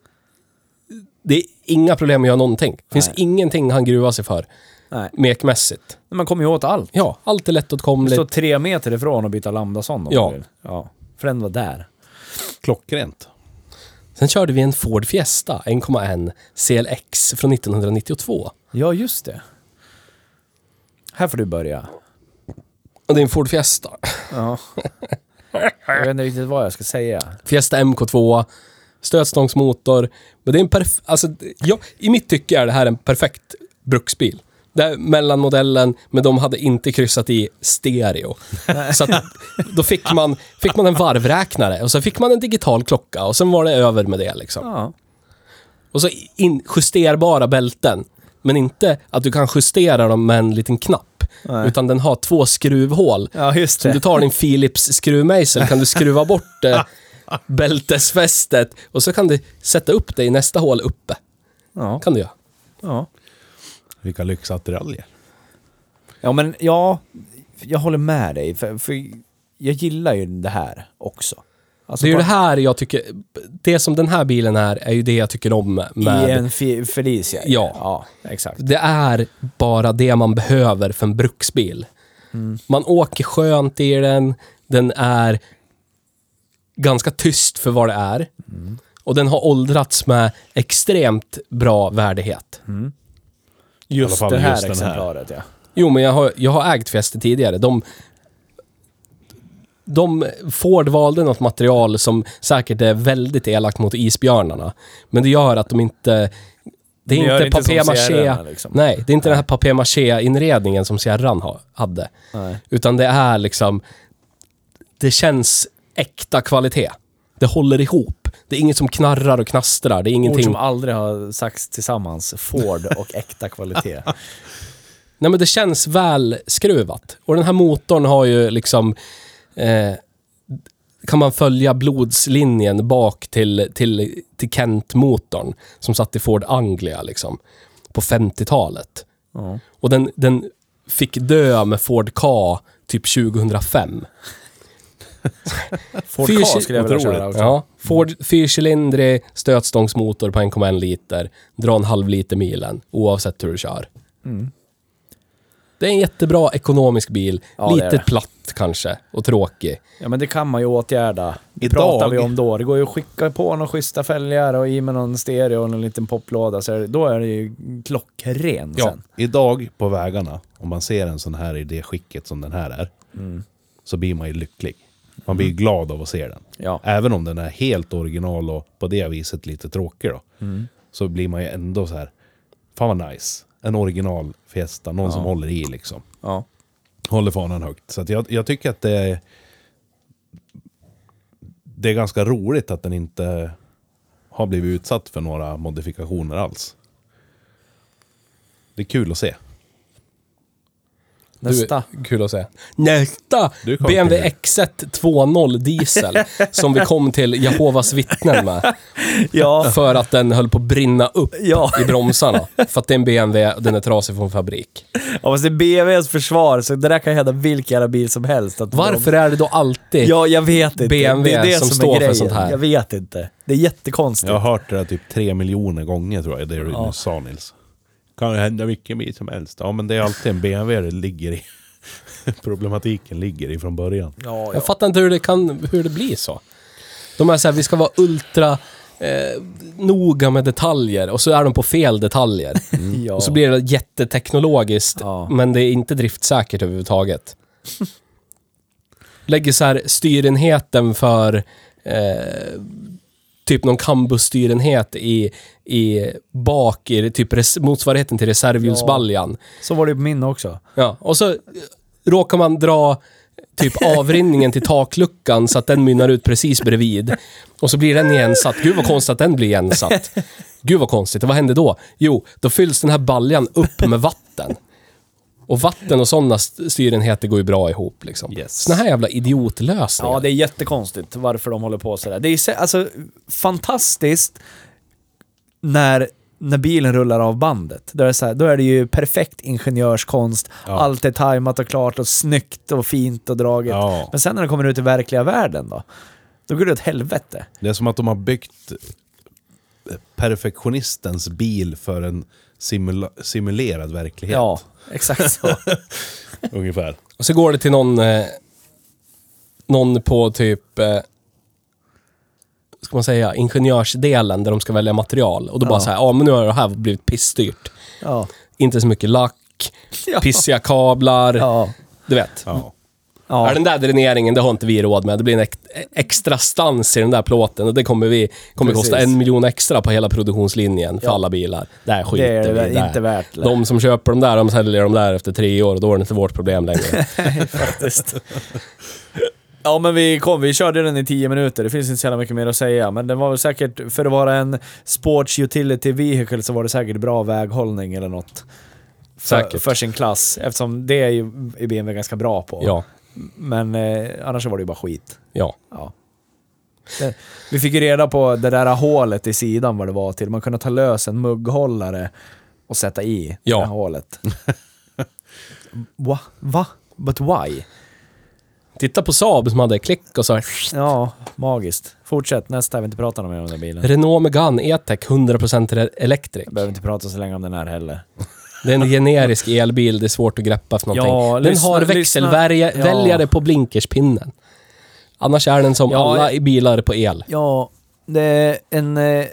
Det är inga problem att göra någonting. Det finns Nej. ingenting han gruvar sig för, Nej. mekmässigt. Men Man kommer ju åt allt. Ja, allt är Du lättåtkomligt. står tre meter ifrån och byta lambdason om Ja. du vill. Ja. För den var där. Klockrent. Sen körde vi en Ford Fiesta 1,1 CLX från 1992. Ja, just det. Här får du börja. Och det är en Ford Fiesta. Ja. Jag vet inte riktigt vad jag ska säga. Fiesta MK2, stötstångsmotor. Men det är en perf... Alltså, ja, i mitt tycke är det här en perfekt bruksbil. Det är mellanmodellen, men de hade inte kryssat i stereo. Så att, då fick man, fick man en varvräknare och så fick man en digital klocka och sen var det över med det liksom. Ja. Och så in, justerbara bälten. Men inte att du kan justera dem med en liten knapp. Nej. Utan den har två skruvhål. Ja, just Så om du det. tar din Philips skruvmejsel kan du skruva bort eh, bältesfästet och så kan du sätta upp det i nästa hål uppe. Ja. Kan du göra. Ja. Vilka lyxattiraljer. Ja, men ja, jag håller med dig. För, för jag gillar ju det här också. Alltså Det är ju det här jag tycker, det som den här bilen är, är ju det jag tycker om med... I en Fe- Felicia. Ja. ja, exakt. Det är bara det man behöver för en bruksbil. Man åker skönt i den, den är ganska tyst för vad det är. Och den har åldrats med extremt bra värdighet. Just fall det här just den här. exemplaret, ja. Jo, men jag har, jag har ägt Fiesta tidigare. De, de, Ford valde något material som säkert är väldigt elakt mot isbjörnarna. Men det gör att de inte... Det är De gör inte papier-maché. Liksom. Nej, det är inte den här papier-maché-inredningen som Sierran ha, hade. Nej. Utan det är liksom... Det känns äkta kvalitet. Det håller ihop. Det är inget som knarrar och knastrar. Det är Ord ingenting... som aldrig har sagts tillsammans. Ford och äkta kvalitet. Nej men det känns väl skruvat. Och den här motorn har ju liksom... Eh, kan man följa blodslinjen bak till, till, till Kent-motorn som satt i Ford Anglia liksom. På 50-talet. Ja. Och den, den fick dö med Ford Ka typ 2005. Ford Fyr- Ka skulle jag vilja köra också. Ja, Ford fyrcylindrig stötstångsmotor på 1,1 liter. Dra en halv liter milen oavsett hur du kör. Mm. Det är en jättebra ekonomisk bil. Ja, Lite det. platt kanske och tråkig. Ja men det kan man ju åtgärda. Det Idag- pratar vi om då. Det går ju att skicka på några schyssta fälgar och i med någon stereo och en liten poplåda. Så då är det ju klockren Ja. sen. Idag på vägarna, om man ser en sån här i det skicket som den här är, så blir man ju lycklig. Man blir glad av att se den. Ja. Även om den är helt original och på det viset lite tråkig då. Så blir man ju ändå så här, fan vad nice. En original Fiesta, någon som håller i liksom. Ja. Håller fanan högt. Så jag, jag tycker att det är... Det är ganska roligt att den inte har blivit utsatt för några modifikationer alls. Det är kul att se. Nästa. Du, kul att se. Nästa! BMW till- X1 2.0 diesel. som vi kom till Jehovas vittnen med. Ja. För att den höll på att brinna upp Ja. i bromsarna. För att det är en BMW och den är trasig från fabrik. ja, fast det är BMWs försvar, så det där kan hända vilken jävla bil som helst. Att Varför är det då alltid... Ja, jag vet inte. BMW det är det som som, står är för grejen. sånt här. Jag vet inte. Det är jättekonstigt. Jag har hört det där typ tre miljoner gånger tror jag, det du Ja. sa Nils. Kan ju hända vilken bil som helst. Ja men det är alltid en BMW det ligger i. Problematiken ligger i från början. Ja, ja. Jag fattar inte hur det, kan, hur det blir så. De är såhär, vi ska vara ultra eh, noga med detaljer och så är de på fel detaljer. ja. Och så blir det jätteteknologiskt, Ja. men det är inte driftsäkert överhuvudtaget. Lägger så här styrenheten för eh, typ någon cambusstyrenhet i, i bak i typ res, motsvarigheten till reservhjulsbaljan. Så var det på min också. Ja, och så eh, råkar man dra typ avrinningen till takluckan så att den mynnar ut precis bredvid. Och så blir den igensatt. Gud vad konstigt att den blir igensatt. Gud vad konstigt. Vad händer då? Jo, då fylls den här baljan upp med vatten. Och vatten och sådana styrenheter går ju bra ihop liksom. Yes. Såna här jävla idiotlösningar. Ja, det är jättekonstigt varför de håller på sådär. Det är så- alltså fantastiskt när, när bilen rullar av bandet. Då är, det så här, då är det ju perfekt ingenjörskonst. Ja. Allt är tajmat och klart och snyggt och fint och draget. Ja. Men sen när det kommer ut i verkliga världen då? Då går det åt helvete. Det är som att de har byggt perfektionistens bil för en simula simulerad verklighet. Ja, exakt så. Ungefär. Och så går det till någon, eh, någon på typ, eh, ska man säga, ingenjörsdelen där de ska välja material. Och då bara Ja. så här, ja men nu har det här blivit pissdyrt. Ja. Inte så mycket lack, Ja. pissiga kablar, Ja. du vet. Ja. Ja. Ja. Den där dräneringen, det har inte vi råd med. Det blir en ex extra stans i den där plåten och det kommer vi kommer Precis. kosta en miljon extra på hela produktionslinjen för Ja. alla bilar. Där det skiter är vi det i det. inte värt. det. De som köper de där, de säljer de där efter tre år och då är det inte vårt problem längre. faktiskt. Ja men vi kom, vi körde den i 10 minuter, det finns inte så jävla mycket mer att säga. Men den var väl säkert, för att vara en Sports Utility Vehicle så var det säkert bra väghållning eller något. För, för sin klass, eftersom det är ju är BMW ganska bra på. ja, Men eh, annars var det ju bara skit. ja. Ja. Det, vi fick ju reda på det där hålet i sidan vad det var till. Man kunde ta lös en mugghållare och sätta i Ja. det här hålet. Va? Va? But why? Titta på Saab som hade klick och så här. Ja, magiskt. Fortsätt, nästa. Jag vill inte prata mer om den bilen. Renault Megane E-Tech 100% elektrik. Jag behöver inte prata så länge om den här heller. Det är en generisk elbil, det är svårt att greppa för någonting. Ja, den lyssna- har växelväljare ja. på blinkerspinnen. Annars är den som Ja, alla i bilar på el. Ja, det är en... Eh,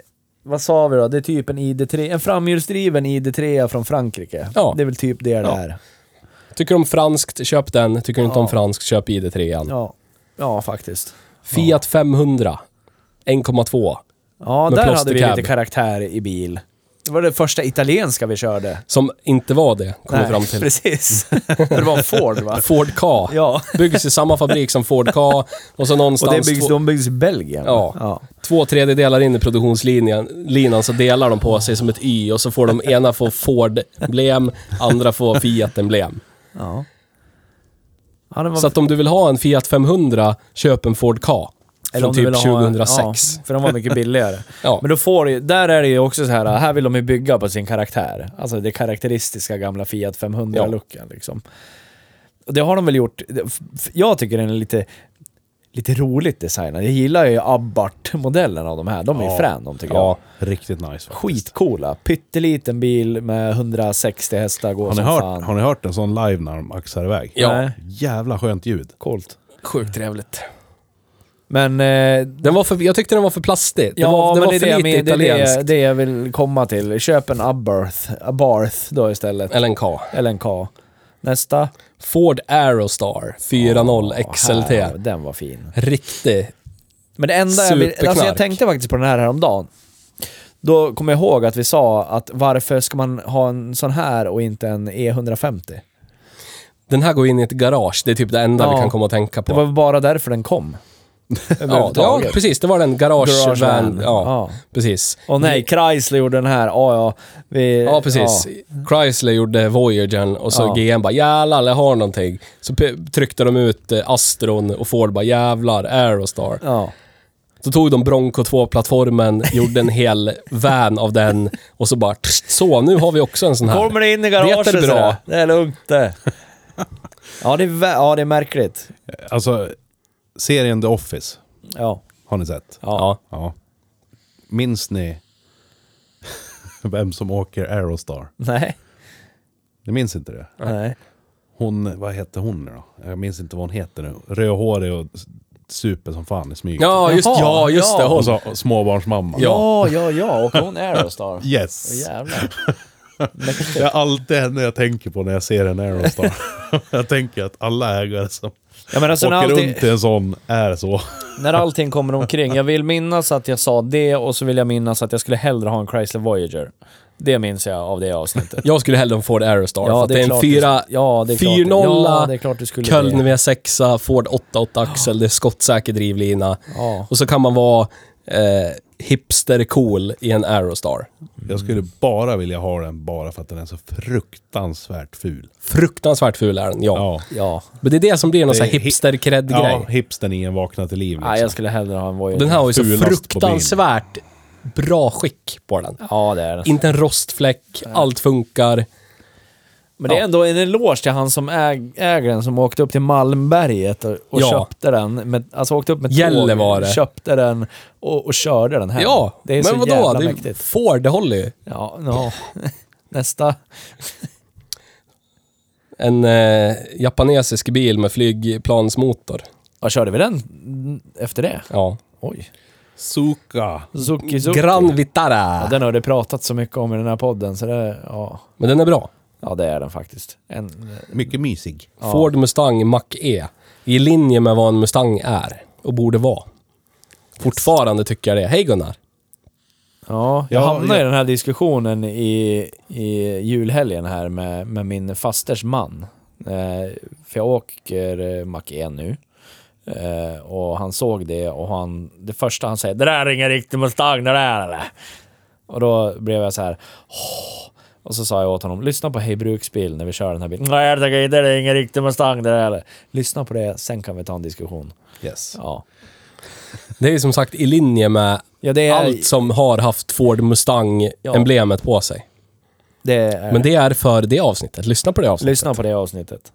vad sa vi då? Det är typ en ID3, en framhjulsdriven ID3 från Frankrike. Ja. Det är väl typ det det är. Tycker du om franskt, köp den. Tycker du inte om franskt, köp ID3. Ja, ja faktiskt. Fiat 500. 1,2. Ja, där hade vi lite karaktär i bil. Det var det första italienska vi körde. Som inte var det, kom vi fram till. precis. det var en Ford va? Ford Ka. Ja. Byggs i samma fabrik som Ford Ka. Och så Och någonstans det byggs, två, de byggs i Belgien. Ja. ja. två tredjedelar in i produktionslinjen linan så delar de på sig som ett Y och så får de ena få Ford-emblem, andra får Fiat-emblem. ja. ja var, Så att om du vill ha en Fiat 500, köp en Ford Ka. Från om du typ vill ha- 2006. Ja, för de var mycket billigare. Ja. Men då får du ju- där är det ju också så här, här vill de ju bygga på sin karaktär. Alltså det karaktäristiska gamla Fiat 500-looken liksom. Och det har de väl gjort. Jag tycker den är lite, lite roligt designad. Jag gillar ju Abarth-modellen av de här. De är ju Ja. frän de tycker Ja. Riktigt nice faktiskt. Skitcoola. Pytteliten bil med 160 hästar, går Har ni, som hört, fan. har ni hört en sån live när de axar iväg? Ja. Jävla skönt ljud. coolt. Sjukt trevligt. Men eh, Den var för, jag tyckte den var för plastig. Det Ja, var, det men var det är för det, jag lite det, är det, italienskt. det jag vill komma till. Köp en Abarth, Abarth då istället. Eller en Ka. Eller en K. Nästa. Ford Aerostar 4.0 Åh, XLT. här, den var fin. Riktig. Men det enda jag vill... Alltså jag tänkte faktiskt på den här häromdagen. Då kommer jag ihåg att vi sa att varför ska man ha en sån här och inte en E E150? Den här går in i ett garage. Det är typ det enda Ja. vi kan komma att tänka på. Det var bara därför den kom. Ja, ja, precis. Det var den garage, Garage van. van. Ja, Ja. precis. Och nej, Chrysler gjorde den här. Ja, ja. Vi, Ja, precis. Chrysler gjorde Voyagern och så Ja. GM bara jävlar, jag har någonting. Så tryckte de ut eh, Astron och Ford bara jävlar, Aerostar. Ja. Så tog de Bronco 2-plattformen, gjorde en hel van av den och så bara tsch, så, nu har vi också en sån här. Kommer det in i garaget Det är bra. Det är lugnt det. Ja, det är, ja, det är märkligt. Alltså, serien The Office. Ja. Har ni sett? Ja. Ja. Minns ni vem som åker Aerostar? Nej. Ni minns inte det? Nej. Hon, vad heter hon nu då? Jag minns inte vad hon heter nu. Rödhårig och super som fan i smyg. Ja, just, Jaha, ja, just ja. det. Hon. Och så småbarnsmamma. Ja, ja, ja. Och hon är Aerostar. Yes! Åh, jävlar. Mäktigt. Det är alltid henne jag tänker på när jag ser en Aerostar. jag tänker att alla ägare som Ja, men alltså åker allting, runt i en sån är så. när allting kommer omkring. Jag vill minnas att jag sa det och så vill jag minnas att jag skulle hellre ha en Chrysler Voyager. Det minns jag av det avsnittet. Jag skulle hellre ha en Ford Aerostar. för att det är en klart 4... du, ja, det är klart, 4-0, ja, det Köln det. V6, Ford 88 axel, det är skottsäker drivlina. Ja. Och så kan man vara eh, hipster-cool i en Aerostar. Jag skulle bara vilja ha den bara för att den är så fruktansvärt ful. Fruktansvärt ful är den, ja. Ja. Ja. Men det är det som blir någon Det sån är här hi- hipster-cred-grej. Ja, hipstern i en vakna till liv liksom. Nej, jag skulle hellre ha en Voyager. Den här har ju så Fulast på fruktansvärt bra skick på den. Ja, det är den. Inte en rostfläck, allt funkar. Men det är Ja. ändå en eloge till han som äg, äger den som åkte upp till Malmberget och, och Ja. köpte den. Med, alltså åkte upp med Gällivare. tåg, köpte den och, och körde den här. Ja, det är men så vadå? jävla Det är mäktigt. Ford, det håller ju. Ja, ja. Nästa. En eh, japanesisk bil med flygplansmotor. Ja, körde vi den mm, efter det? Ja. Oj. Suka. Suki Suki. Gran Vitara. Ja, den har det pratat så mycket om i den här podden, så det... Ja, Men den är bra. Ja det är den faktiskt. En, Mycket mysig. ja. Ford Mustang Mach-E. I linje med vad en Mustang är och borde vara. Fortfarande tycker jag det. Hej Gunnar! Ja, jag Ja, hamnade i ja. den här diskussionen i, i julhelgen här med, med min fasters man. Eh, för jag åker eh, Mac 1 nu. Eh, och han såg det och han, det första han säger, det där är ingen riktig Mustang det där eller? Och då blev jag så här, "Åh." Och så sa jag åt honom, lyssna på Hej Bruksbil när vi kör den här bilen. Nej, jag tycker inte det är ingen riktig Mustang det där eller? Lyssna på det, sen kan vi ta en diskussion. Yes. Ja. Det är ju som sagt i linje med Ja, det är... allt som har haft Ford Mustang-emblemet på sig. det är Men det är för det avsnittet. Lyssna på det avsnittet. Lyssna på det avsnittet.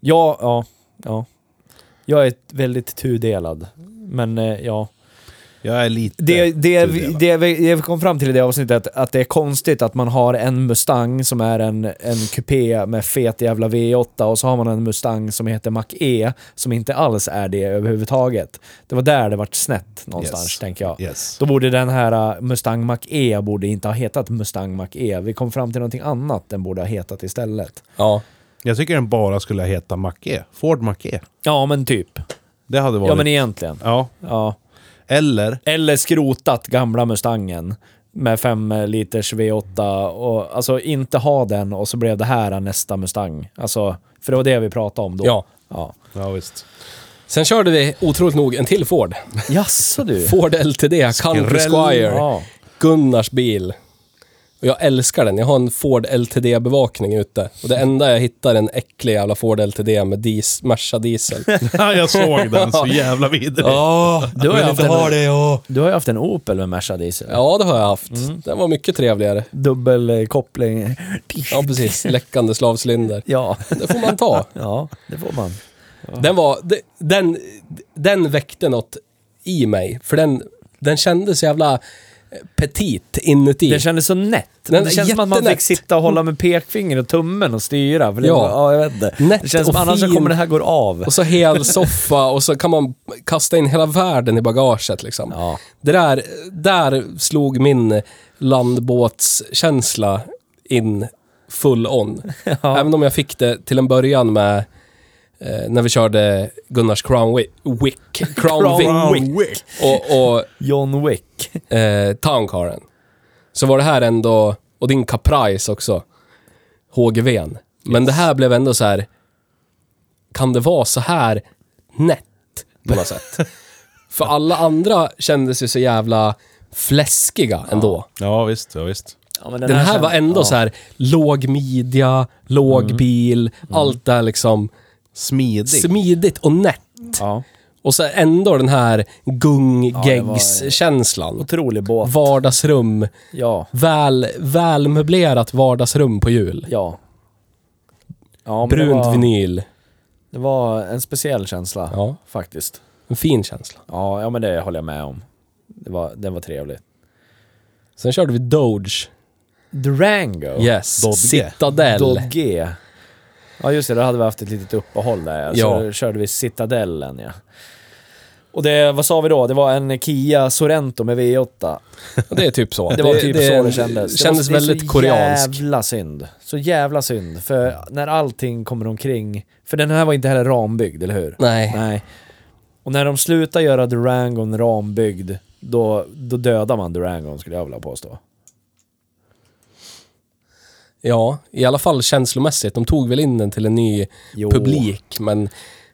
Ja, ja, ja. Jag är väldigt tudelad. Men eh, ja. Jag är lite... Det, det, tudelad. det, vi- det vi kom fram till i det avsnittet, att det är konstigt att man har en Mustang som är en, en kupé med fet jävla V8 och så har man en Mustang som heter Mach-E som inte alls är det överhuvudtaget. Det var där det vart snett någonstans, Yes. tänker jag. Yes. Då borde den här uh, Mustang Mach-E borde inte ha hetat Mustang Mach-E. Vi kom fram till någonting annat den borde ha hetat istället. Ja. Jag tycker den bara skulle heta Macke. Ford Macke. Ja, men typ. Det hade varit... Ja, men egentligen. Ja. Ja. Eller... Eller skrotat gamla Mustangen med 5 liters V8 och alltså inte ha den och så blev det här nästa Mustang. Alltså, för det var det vi pratade om då. ja. ja. Ja, visst. Sen körde vi otroligt nog en till Ford. Jaså du? Ford LTD Country. Squire. Ja. Gunnars bil. Och jag älskar den. Jag har en Ford LTD-bevakning ute. Och det enda jag hittar är en äcklig jävla Ford LTD med dis Merca diesel. Ja, jag såg den. Så jävla vidrig. Ja, Du har, haft en, det ja. du har ju haft en Opel med Merca diesel. Ja, det har jag haft. Den var mycket trevligare. Dubbelkoppling. Ja, precis. Läckande slavcylinder. Ja. Det får man ta. ja, det får man. Den var... de- Den, den väckte något i mig. För den, den kändes jävla petit inuti. Det kändes så nätt. Den det känns som att man fick sitta och hålla med pekfinger och tummen och styra. För det, Ja. ja, jag vet inte. Nätt Det känns som och annars fin. kommer det här gå av. Och så hel soffa och så kan man kasta in hela världen i bagaget liksom. Ja. Det där, där slog min landbåtskänsla in full on. Ja. Även om jag fick det till en början med eh, när vi körde Gunnars Crown Wick, Wick Crown, Vic, Wick. och, och John Wick. eh, Towncaren. Så var det här ändå, och din Caprice också, HGV'n. Men det här blev ändå så här. kan det vara så här nätt på något sätt? För alla andra kändes ju så jävla fläskiga ändå. Ja, visst. Ja, visst. Ja, men Den här känns- var ändå ja. så här låg midja, låg bil, allt där liksom Smidig. smidigt och nätt. Ja. Och så ändå den här gung-geggs-känslan. Otrolig båt. Vardagsrum, Ja. väl, välmöblerat vardagsrum på jul. Ja. ja men det Brunt var, vinyl. Det var en speciell känsla, Ja. faktiskt. En fin känsla. Ja, ja, men det håller jag med om. Det var, den var trevlig. Sen körde vi Doge. Durango. Yes. Dodge. Citadel. Dodge. Ja, just det. Då hade vi haft ett litet uppehåll där. Så Ja. då körde vi Citadellen, ja. Och det, vad sa vi då? Det var en Kia Sorento med V8. Och Det är typ så. Det var typ så det kändes. Det kändes det var, väldigt det är så jävla synd. Så jävla synd. För när allting kommer omkring... För den här var inte heller rambyggd, eller hur? Nej. Nej. Och när de slutar göra Durangon rambyggd, då, då dödar man Durangon skulle jag vilja påstå. Ja, i alla fall känslomässigt. De tog väl in den till en ny Jo. publik, men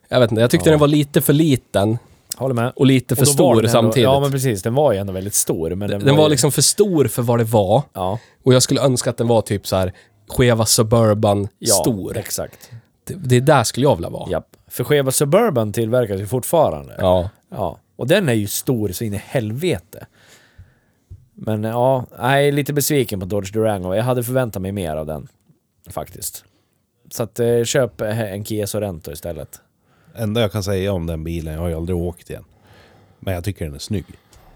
jag vet inte. Jag tyckte Ja. den var lite för liten Håller med. och lite för Och var stor ändå, samtidigt. Ja men precis, den var ju ändå väldigt stor. Men den, den var ju- liksom för stor för vad det var. Ja, Och jag skulle önska att den var typ så här skeva Suburban ja stor. exakt. Det, det där skulle jag vilja vara. Japp. För Cheva Suburban tillverkas ju fortfarande. Ja. Ja. Och den är ju stor så in i helvete. Men ja, jag är lite besviken på Dodge Durango. Jag hade förväntat mig mer av den. Faktiskt. Så att eh, köp en Kia Sorento istället. enda jag kan säga om den bilen, jag har ju aldrig åkt igen. Men jag tycker den är snygg.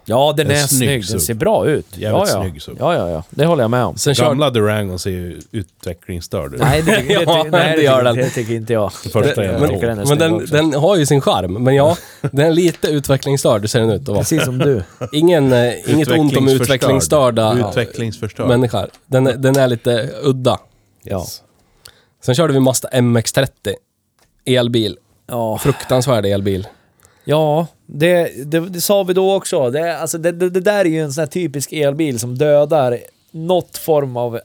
Ja, den En är snygg snygg. Den ser bra ut. Jävligt ja, ja. Ja, ja, ja. Det håller jag med om. Sen körde... Gamla Durangon ser ju utvecklingsstörd ut. Nej, det, det, det, Ja, nej, det gör den. Det tycker inte jag. första jag jag men den är men den, den har ju sin charm. Men ja, den är lite utvecklingsstörd ser den ut att vara. Precis som du. Ingen, eh, inget ont om utvecklingsstörda Utvecklingsförstörd. människor. Den, är- den är lite udda. Ja. Sen körde vi Mazda MX-30. Elbil. Ja, Fruktansvärd elbil. ja det, det, det sa vi då också. Det, alltså, det, det, där är ju en sån här typisk elbil som dödar något form av...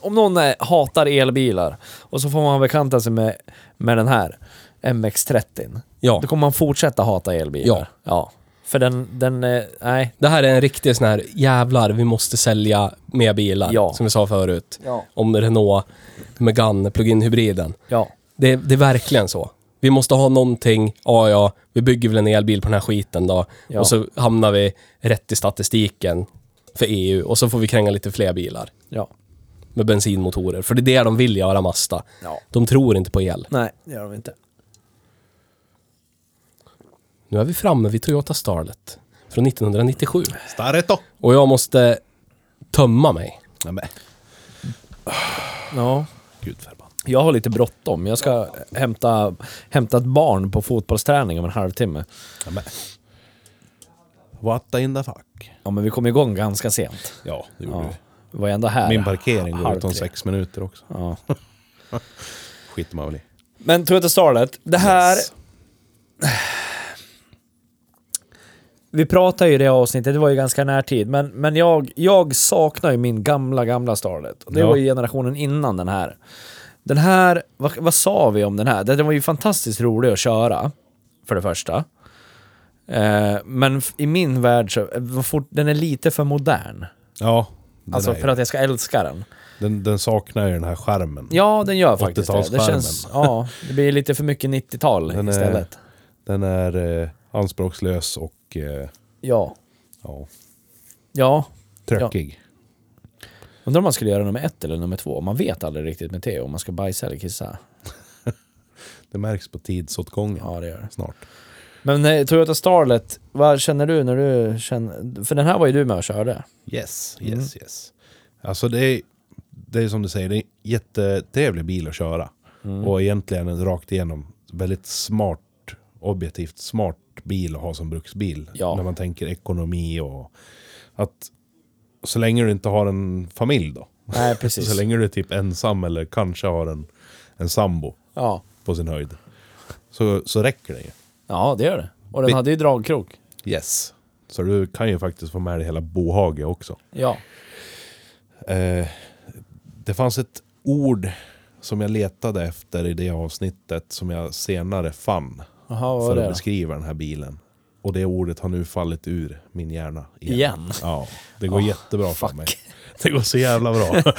Om någon är, hatar elbilar och så får man bekanta sig med, med den här MX-30. Ja. Då kommer man fortsätta hata elbilar. Ja. ja. För den, den, eh, nej. Det här är en riktig sån här jävlar, vi måste sälja mer bilar. Ja. Som vi sa förut. Ja. Om Renault Megane plug-in hybriden. Ja. Det, det är verkligen så. Vi måste ha någonting. Ja, ja, vi bygger väl en elbil på den här skiten då. Ja. Och så hamnar vi rätt i statistiken för EU. Och så får vi kränga lite fler bilar Ja. med bensinmotorer. För det är det de vill göra, Mazda. ja. De tror inte på el. Nej, det gör de inte. Nu är vi framme vid Toyota Starlet från 1997. Staretto! Och jag måste tömma mig. Men, Ja. gud förbannat. Jag har lite bråttom. Jag ska hämta, hämta ett barn på fotbollsträning om en halvtimme. Nej men. What in the fuck? Ja, men vi kom igång ganska sent. Ja, det gjorde Ja. vi. Vi var ändå här. Min parkering går ut om sex minuter också. Ja. Skiter man väl i. Men Toyota Starlet, det här... Yes. Vi pratade ju i det avsnittet, det var ju ganska närtid, men, men jag, jag saknar ju min gamla, gamla Starlet. Det Ja. var ju generationen innan den här. Den här, vad, vad sa vi om den här? Den var ju fantastiskt rolig att köra, för det första. Eh, men i min värld så, fort, den är lite för modern. Ja. Alltså för att jag ska älska den. den, den saknar ju den här skärmen. Ja, den gör faktiskt det. Det 80-talsskärmen. känns... Ja, det blir lite för mycket 90-tal Den är- istället. Den är eh, anspråkslös och eh, Ja. ja, Ja, tröckig. Undrar om man skulle göra nummer ett eller nummer två. Man vet aldrig riktigt med Theo om man ska bajsa eller kissa. Det märks på tidsåtgången Ja, det gör det. snart. Men eh, Toyota Starlet, vad känner du när du känner... För den här var ju du med och körde. Yes, Mm. yes, yes. Alltså det är, det är som du säger, det är en jättetrevlig bil att köra. Mm. Och egentligen en rakt igenom väldigt smart, objektivt smart bil att ha som bruksbil. Ja. När man tänker ekonomi och att så länge du inte har en familj då. Nej, precis. Så länge du är typ ensam eller kanske har en, en sambo Ja. på sin höjd. Så, så räcker det ju. ja, det gör det. Och den Vi- hade ju dragkrok. Yes. Så du kan ju faktiskt få med dig hela bohage också. Ja. Eh, det fanns ett ord som jag letade efter i det avsnittet som jag senare fann var för det att då? beskriva den här bilen. Och det ordet har nu fallit ur min hjärna. Igen? Ja, det går Ah, jättebra för fuck. mig. Det går så jävla bra.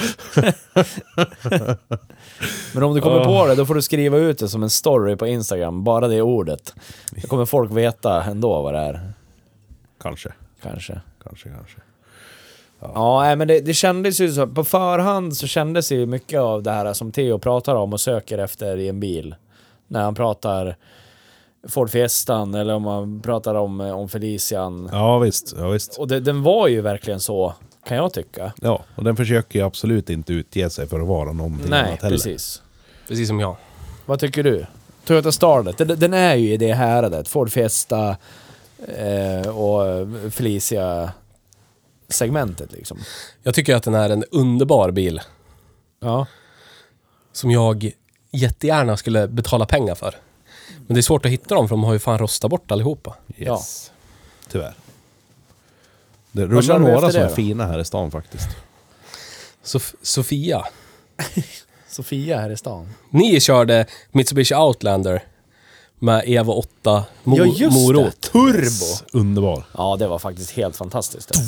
Men om du kommer Åh. på det, då får du skriva ut det som en story på Instagram. Bara det ordet. Då kommer folk veta ändå vad det är. kanske, Kanske. kanske, kanske. Ja, nej, men det, det kändes ju så. På förhand så kändes ju mycket av det här som Theo pratar om och söker efter i en bil. När han pratar Ford Fiestan eller om man pratar om, eh, om Felician. Ja visst, ja visst. Och det, den var ju verkligen så, kan jag tycka. Ja, och den försöker ju absolut inte utge sig för att vara någonting Nej, annat heller. precis. Precis som jag. Vad tycker du? Toyota Starlet, den, den är ju i det häradet. Ford Fiesta eh, och Felicia segmentet liksom. Jag tycker att den är en underbar bil. Ja. Som jag jättegärna skulle betala pengar för. Men det är svårt att hitta dem för de har ju fan rostat bort allihopa. Yes. Tyvärr. Det rullar några som det är då? fina här i stan faktiskt. Sof- Sofia. Sofia här i stan. Ni körde Mitsubishi Outlander med Evo 8 mo- Ja, just det. morot. Turbo! Underbar. Ja, det var faktiskt helt fantastiskt. Det.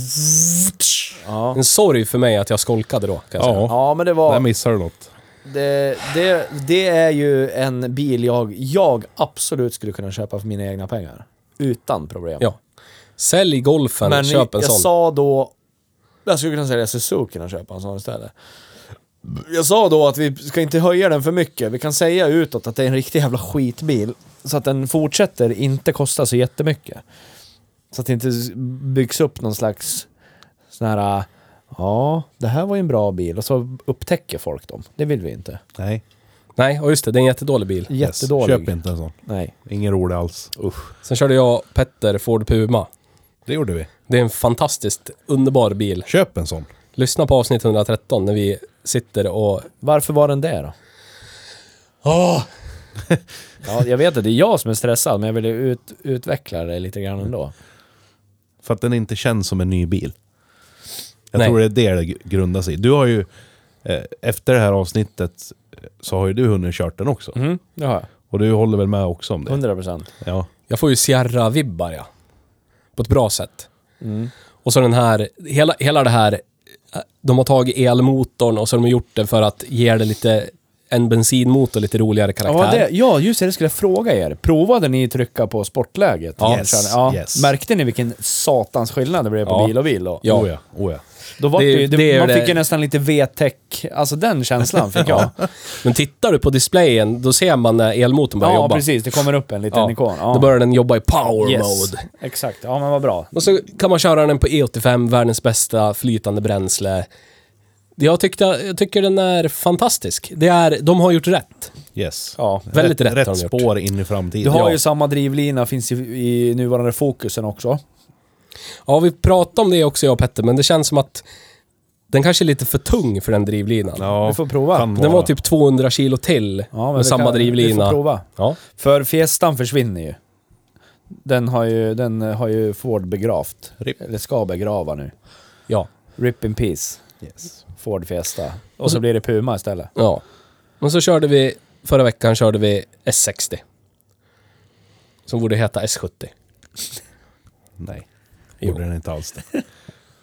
Ja. En sorg för mig att jag skolkade då, kan jag säga. Ja, ja, men det där var... missar du något. Det, det, det är ju en bil jag, jag absolut skulle kunna köpa för mina egna pengar. Utan problem. Ja. Sälj golfen, Men köp en jag sån. sa då... Jag skulle kunna sälja Suzuki och köpa en sån istället. Jag sa då att vi ska inte höja den för mycket. Vi kan säga utåt att det är en riktig jävla skitbil. Så att den fortsätter inte kosta så jättemycket. Så att det inte byggs upp någon slags sån här... Ja, det här var ju en bra bil. Och så upptäcker folk dem. Det vill vi inte. Nej. Nej, och just det, det är en jättedålig bil. Jättedålig. Köp inte en sån. Nej. Ingen rolig alls. Sen körde jag och Petter Ford Puma. Det gjorde vi. Det är en fantastiskt underbar bil. Köp en sån. Lyssna på avsnitt 113 när vi sitter och... Varför var den det då? ja, jag vet att det är jag som är stressad, men jag vill ju ut, utveckla det lite grann ändå. För att den inte känns som en ny bil. Jag Nej. tror det är det det grundar sig i. Du har ju, eh, efter det här avsnittet, eh, så har ju du hunnit kört den också. Mm, det har jag. Och du håller väl med också om det? 100 procent. Ja. Jag får ju Sierra-vibbar, ja. På ett bra sätt. Mm. Och så den här, hela, hela det här, eh, de har tagit elmotorn och så har de gjort det för att ge det lite en bensinmotor, lite roligare Ja, karaktär. det, ja, just det, det skulle jag fråga er. Provade ni trycka på sportläget? Ja. Yes. ja. Yes. Märkte ni vilken satans skillnad det blev på Ja. bil och bil då? Ja. Oh ja, oh ja. Då var Det- det, det, man det- fick ju nästan lite V-tech, alltså den känslan fick jag. Men tittar du på displayen, då ser man när elmotorn börjar Ja, jobba. precis. Det kommer upp en liten Ja. ikon. Ja. Då börjar den jobba i power yes. mode. Exakt. Ja, men vad bra. Och så kan man köra den på E85, världens bästa flytande bränsle. Jag, tyckte, jag tycker den är fantastisk. Det är, de har gjort rätt. Yes. Ja. Väldigt rätt rätt har de gjort. spår in i Du framtiden. har Ja. ju samma drivlina, finns i, i nuvarande fokusen också. Ja, vi pratade om det också jag och Petter, men det känns som att den kanske är lite för tung för den drivlinan. Ja, Vi får prova. Den var typ 200 kilo till Ja, men med vi samma kan- Vi drivlina. får prova. Ja. För Fiestan försvinner ju. Den har ju, den har ju Ford begravt. Rip. Eller ska begrava nu. ja. Rip in peace. Yes. Ford Fiesta. Och så blir det Puma istället. Ja. Men så körde vi, förra veckan körde vi S60. Som borde heta S70. Nej, Jo. gjorde den inte alls det.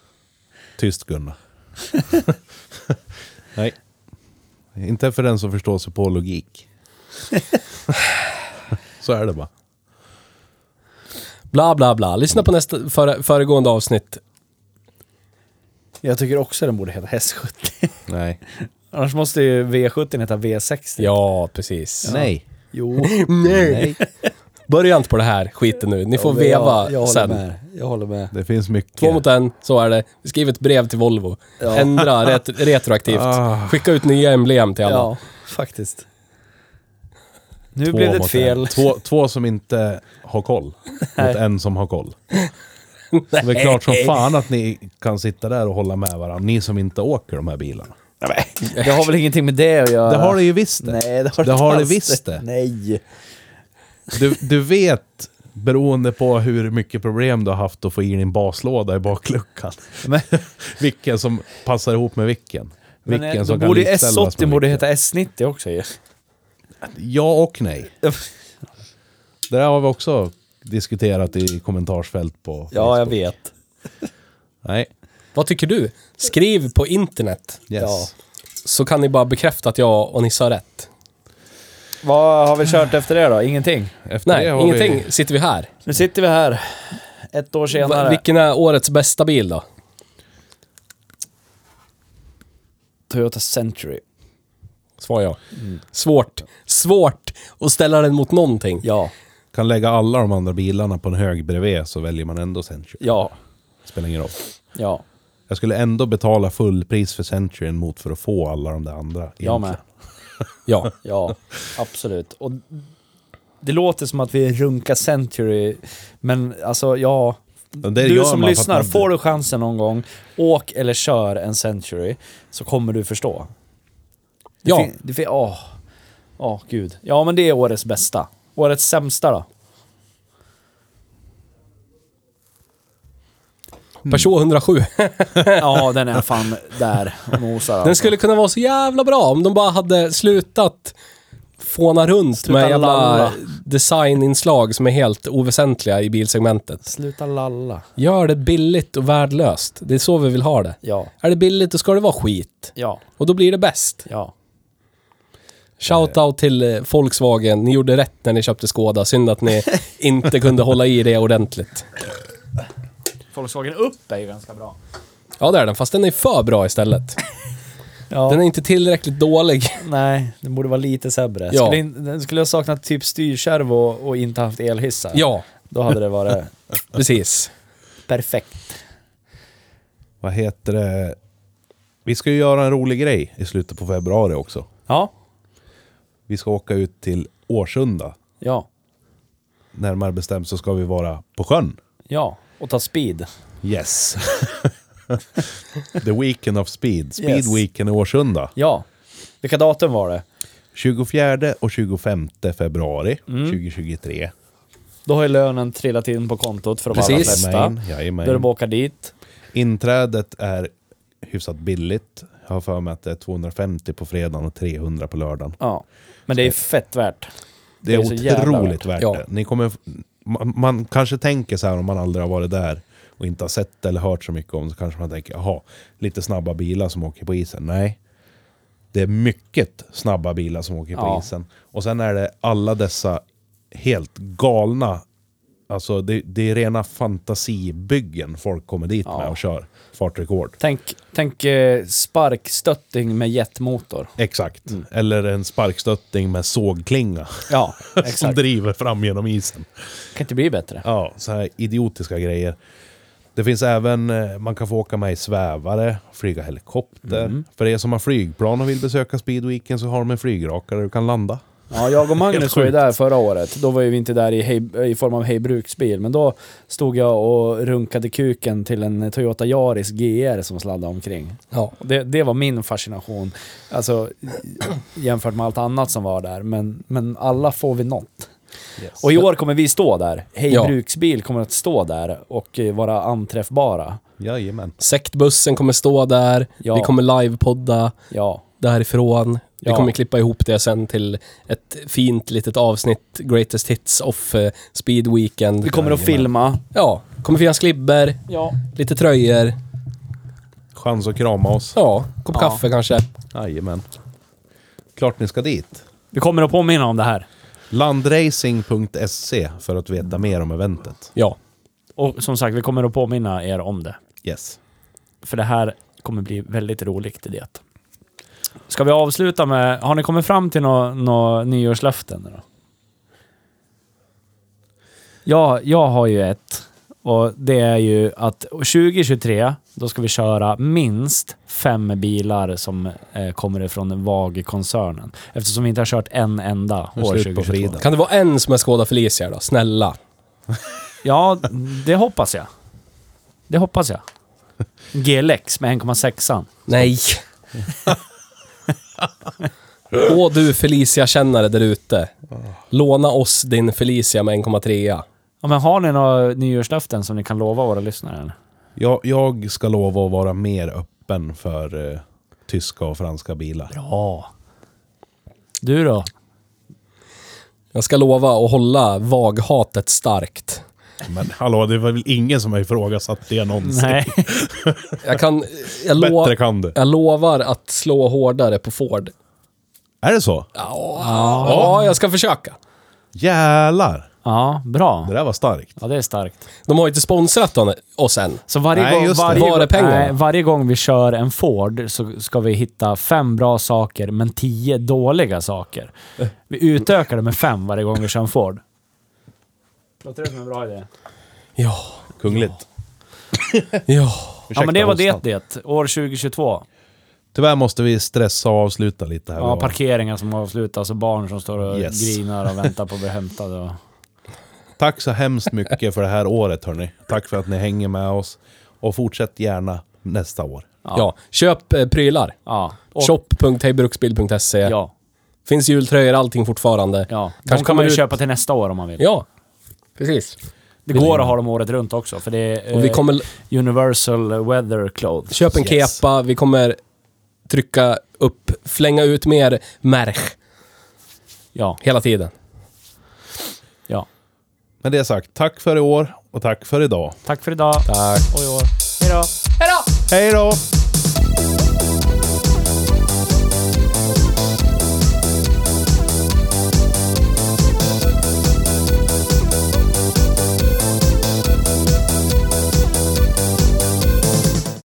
Tyst Gunnar. Nej. Inte för den som förstår sig på logik. Så är det bara. Bla bla bla. Lyssna på nästa, före, föregående avsnitt. Jag tycker också den borde heta S70. Nej. Annars måste ju V70 heta V60. Ja, precis. Nej. Jo. Nej. Börja inte på det här skiten nu. Ni får Ja, men veva jag, jag håller sen. Med. Jag håller med. Det finns mycket. Två mot en, så är det. Vi skriver ett brev till Volvo. Ja. Ändra ret retroaktivt. Ah. Skicka ut nya emblem till alla. Ja, faktiskt. Nu Två blev det ett mot fel. en. Två, två som inte har koll. Mot en som har koll. Det är klart som fan att ni kan sitta där och hålla med varandra. Ni som inte åker de här bilarna. Det har väl ingenting med det att göra? Det har det ju visst det. Nej, det har Det inte har det visst det. Nej. Du, du vet, beroende på hur mycket problem du har haft att få i din baslåda i bakluckan. Men, Vilken som passar ihop med vilken. men Vilken eh, som borde ju likställas S80 med borde heta S90 också ju. Ja och nej. Det där har vi också diskuterat i kommentarsfält på Ja, jag Facebook. vet. Nej. Vad tycker du? Skriv på internet. Yes. Ja. Så kan ni bara bekräfta att jag och Nisse har rätt. Vad har vi kört efter det då? Ingenting? Nej, Efter det har ingenting. Vi, Sitter vi här. Nu sitter vi här. Ett år senare. Va, vilken är årets bästa bil då? Toyota Century. Svarar jag. Svårt. Svårt att ställa den mot någonting. Ja. Kan lägga alla de andra bilarna på en hög bredvid så väljer man ändå Century. Ja. Spelar ingen roll. Ja. Jag skulle ändå betala fullpris för Centuryn mot för att få alla de där andra. Jag med. egentligen. Ja. Ja, absolut. Och det låter som att vi runkar Century, men alltså ja. Du som lyssnar, man- får du chansen någon gång, åk eller kör en Century, så kommer du förstå. Det Ja. fin- det fin- Åh, åh gud. Ja men det är årets bästa. Årets sämsta då? Peugeot 107. Ja, den är fan där och nosar Den alltså. skulle kunna vara så jävla bra om de bara hade slutat fåna runt Sluta med jävla lalla. designinslag som är helt oväsentliga i bilsegmentet. Sluta lalla. Gör det billigt och värdelöst. Det är så vi vill ha det. Ja, Är det billigt, då ska det vara skit. ja, Och då blir det bäst. ja. Shoutout till eh, Volkswagen. Ni gjorde rätt när ni köpte Skoda. Synd att ni inte kunde hålla i det ordentligt. Volkswagen upp är ju ganska bra. Ja, det är den. Fast den är för bra istället. Ja. Den är inte tillräckligt dålig. Nej, den borde vara lite sämre. Ja. Skulle, in, den skulle ha saknat typ styrkärv och, och inte haft elhissar. Ja, Då hade det varit precis. perfekt. Vad heter det? Vi ska ju göra en rolig grej i slutet på februari också. Ja, Vi ska åka ut till Årsunda. ja, Närmare bestämt så ska vi vara på sjön. ja. Och ta speed. Yes. The Weekend of Speed. Speed Yes. Weekend i Årsunda. Ja. Vilka datum var det? 24 och 25 februari Mm. 2023. Då har ju lönen trillat in på kontot för de allra Precis. flesta. Jajamän, Då att åka dit. Inträdet är hyfsat billigt. Jag har för mig att det är 250 på fredagen och 300 på lördagen. Ja. Men det är fett värt. Det är, Det är otroligt värt Ja. det. Ni kommer, man, man kanske tänker så här om man aldrig har varit där och inte har sett eller hört så mycket om så kanske man tänker jaha, lite snabba bilar som åker på isen. Nej. Det är mycket snabba bilar som åker på Ja. isen. Och sen är det alla dessa helt galna, alltså det, det är rena fantasibyggen folk kommer dit Ja. med och kör fartrekord. Tänk, tänk eh, sparkstötting med jetmotor. Exakt. Mm. Eller en sparkstötting med sågklinga Ja, som exakt. driver fram genom isen. kan inte bli bättre. Ja, så här idiotiska grejer. Det finns även, eh, man kan få åka med i svävare, flyga helikopter. Mm. För er som har flygplan och vill besöka speedweeken så har de en flygraka där du kan landa. Ja, jag och Magnus var ju där förra året. Då var ju vi inte där i, hej, i form av hejbruksbil, men då stod jag och runkade kuken till en Toyota Yaris GR som sladdade omkring. Ja. Det, det var min fascination, alltså jämfört med allt annat som var där. Men, men alla får vi något. Yes. Och i år kommer vi stå där. Hejbruksbil kommer att stå där och vara anträffbara. Jajamän. Sektbussen kommer stå där. Ja. Vi kommer livepodda Ja, därifrån. Vi Ja. kommer klippa ihop det sen till ett fint litet avsnitt, Greatest Hits of eh, Speed Weekend. vi kommer att filma. Ja, kommer finnas glibber, Ja. lite tröjor. Chans att krama oss. Ja, kopp Ja. kaffe kanske. Jajamän. Klart ni ska dit. Vi kommer att påminna om det här. Landracing.se för att veta mer om eventet. Ja. Och som sagt, vi kommer att påminna er om det. Yes. För det här kommer bli väldigt roligt i det. Ska vi avsluta med, har ni kommit fram till några nå nyårslöften då? Ja, jag har ju ett. Och det är ju att 2023, då ska vi köra minst fem bilar som eh, kommer ifrån VAG-koncernen. Eftersom vi inte har kört en enda år slut på 2022. Frida. Kan det vara en som är Skoda Felicia då? Snälla. Ja, det hoppas jag. Det hoppas jag. GLX med 1,6. Nej. Åh du Felicia-kännare där ute. Låna oss din Felicia med 1,3. Ja, men har ni några nyårslöften som ni kan lova våra lyssnare? Jag, jag ska lova att vara mer öppen för eh, tyska och franska bilar. Bra. Du då? Jag ska lova att hålla vaghatet starkt. Men hallå, det var väl ingen som har ifrågasatt det någonsin. Nej. Jag kan... Jag, lo, Bättre kan du. jag lovar att slå hårdare på Ford. Är det så? Ja, ja jag ska försöka. Jävlar! Ja, bra. Det där var starkt. Ja, det är starkt. De har ju inte sponsrat hon- oss än. Så varje, Nej, gång, just det. varje, Var är pengarna? nej, varje gång vi kör en Ford så ska vi hitta fem bra saker, men tio dåliga saker. Vi utökar det med fem varje gång vi kör en Ford. Låter det som en bra idé? Ja, Kungligt. ja. Ja, men det var det det. År 2022. Tyvärr måste vi stressa och avsluta lite här. Ja, parkeringar som avslutas och barn som står och Yes. grinar och väntar på att bli hämtade. Och... Tack så hemskt mycket för det här året hörni. Tack för att ni hänger med oss. Och fortsätt gärna nästa år. ja. Köp eh, prylar. Ja. Och, Shop.hejbruksbil.se. Ja. Finns jultröjor, allting fortfarande. ja. De Kanske kan man ju ut- köpa till nästa år om man vill. Ja, precis. Det går att ha dem året runt också, för det är Och vi eh, kommer Universal Weather Clothes. köpa en Yes. kepa, vi kommer trycka upp, flänga ut mer märch Ja, hela tiden. ja. Med det sagt, tack för i år och tack för idag. Tack för idag. Tack. Och i år. Hej då. Hej då!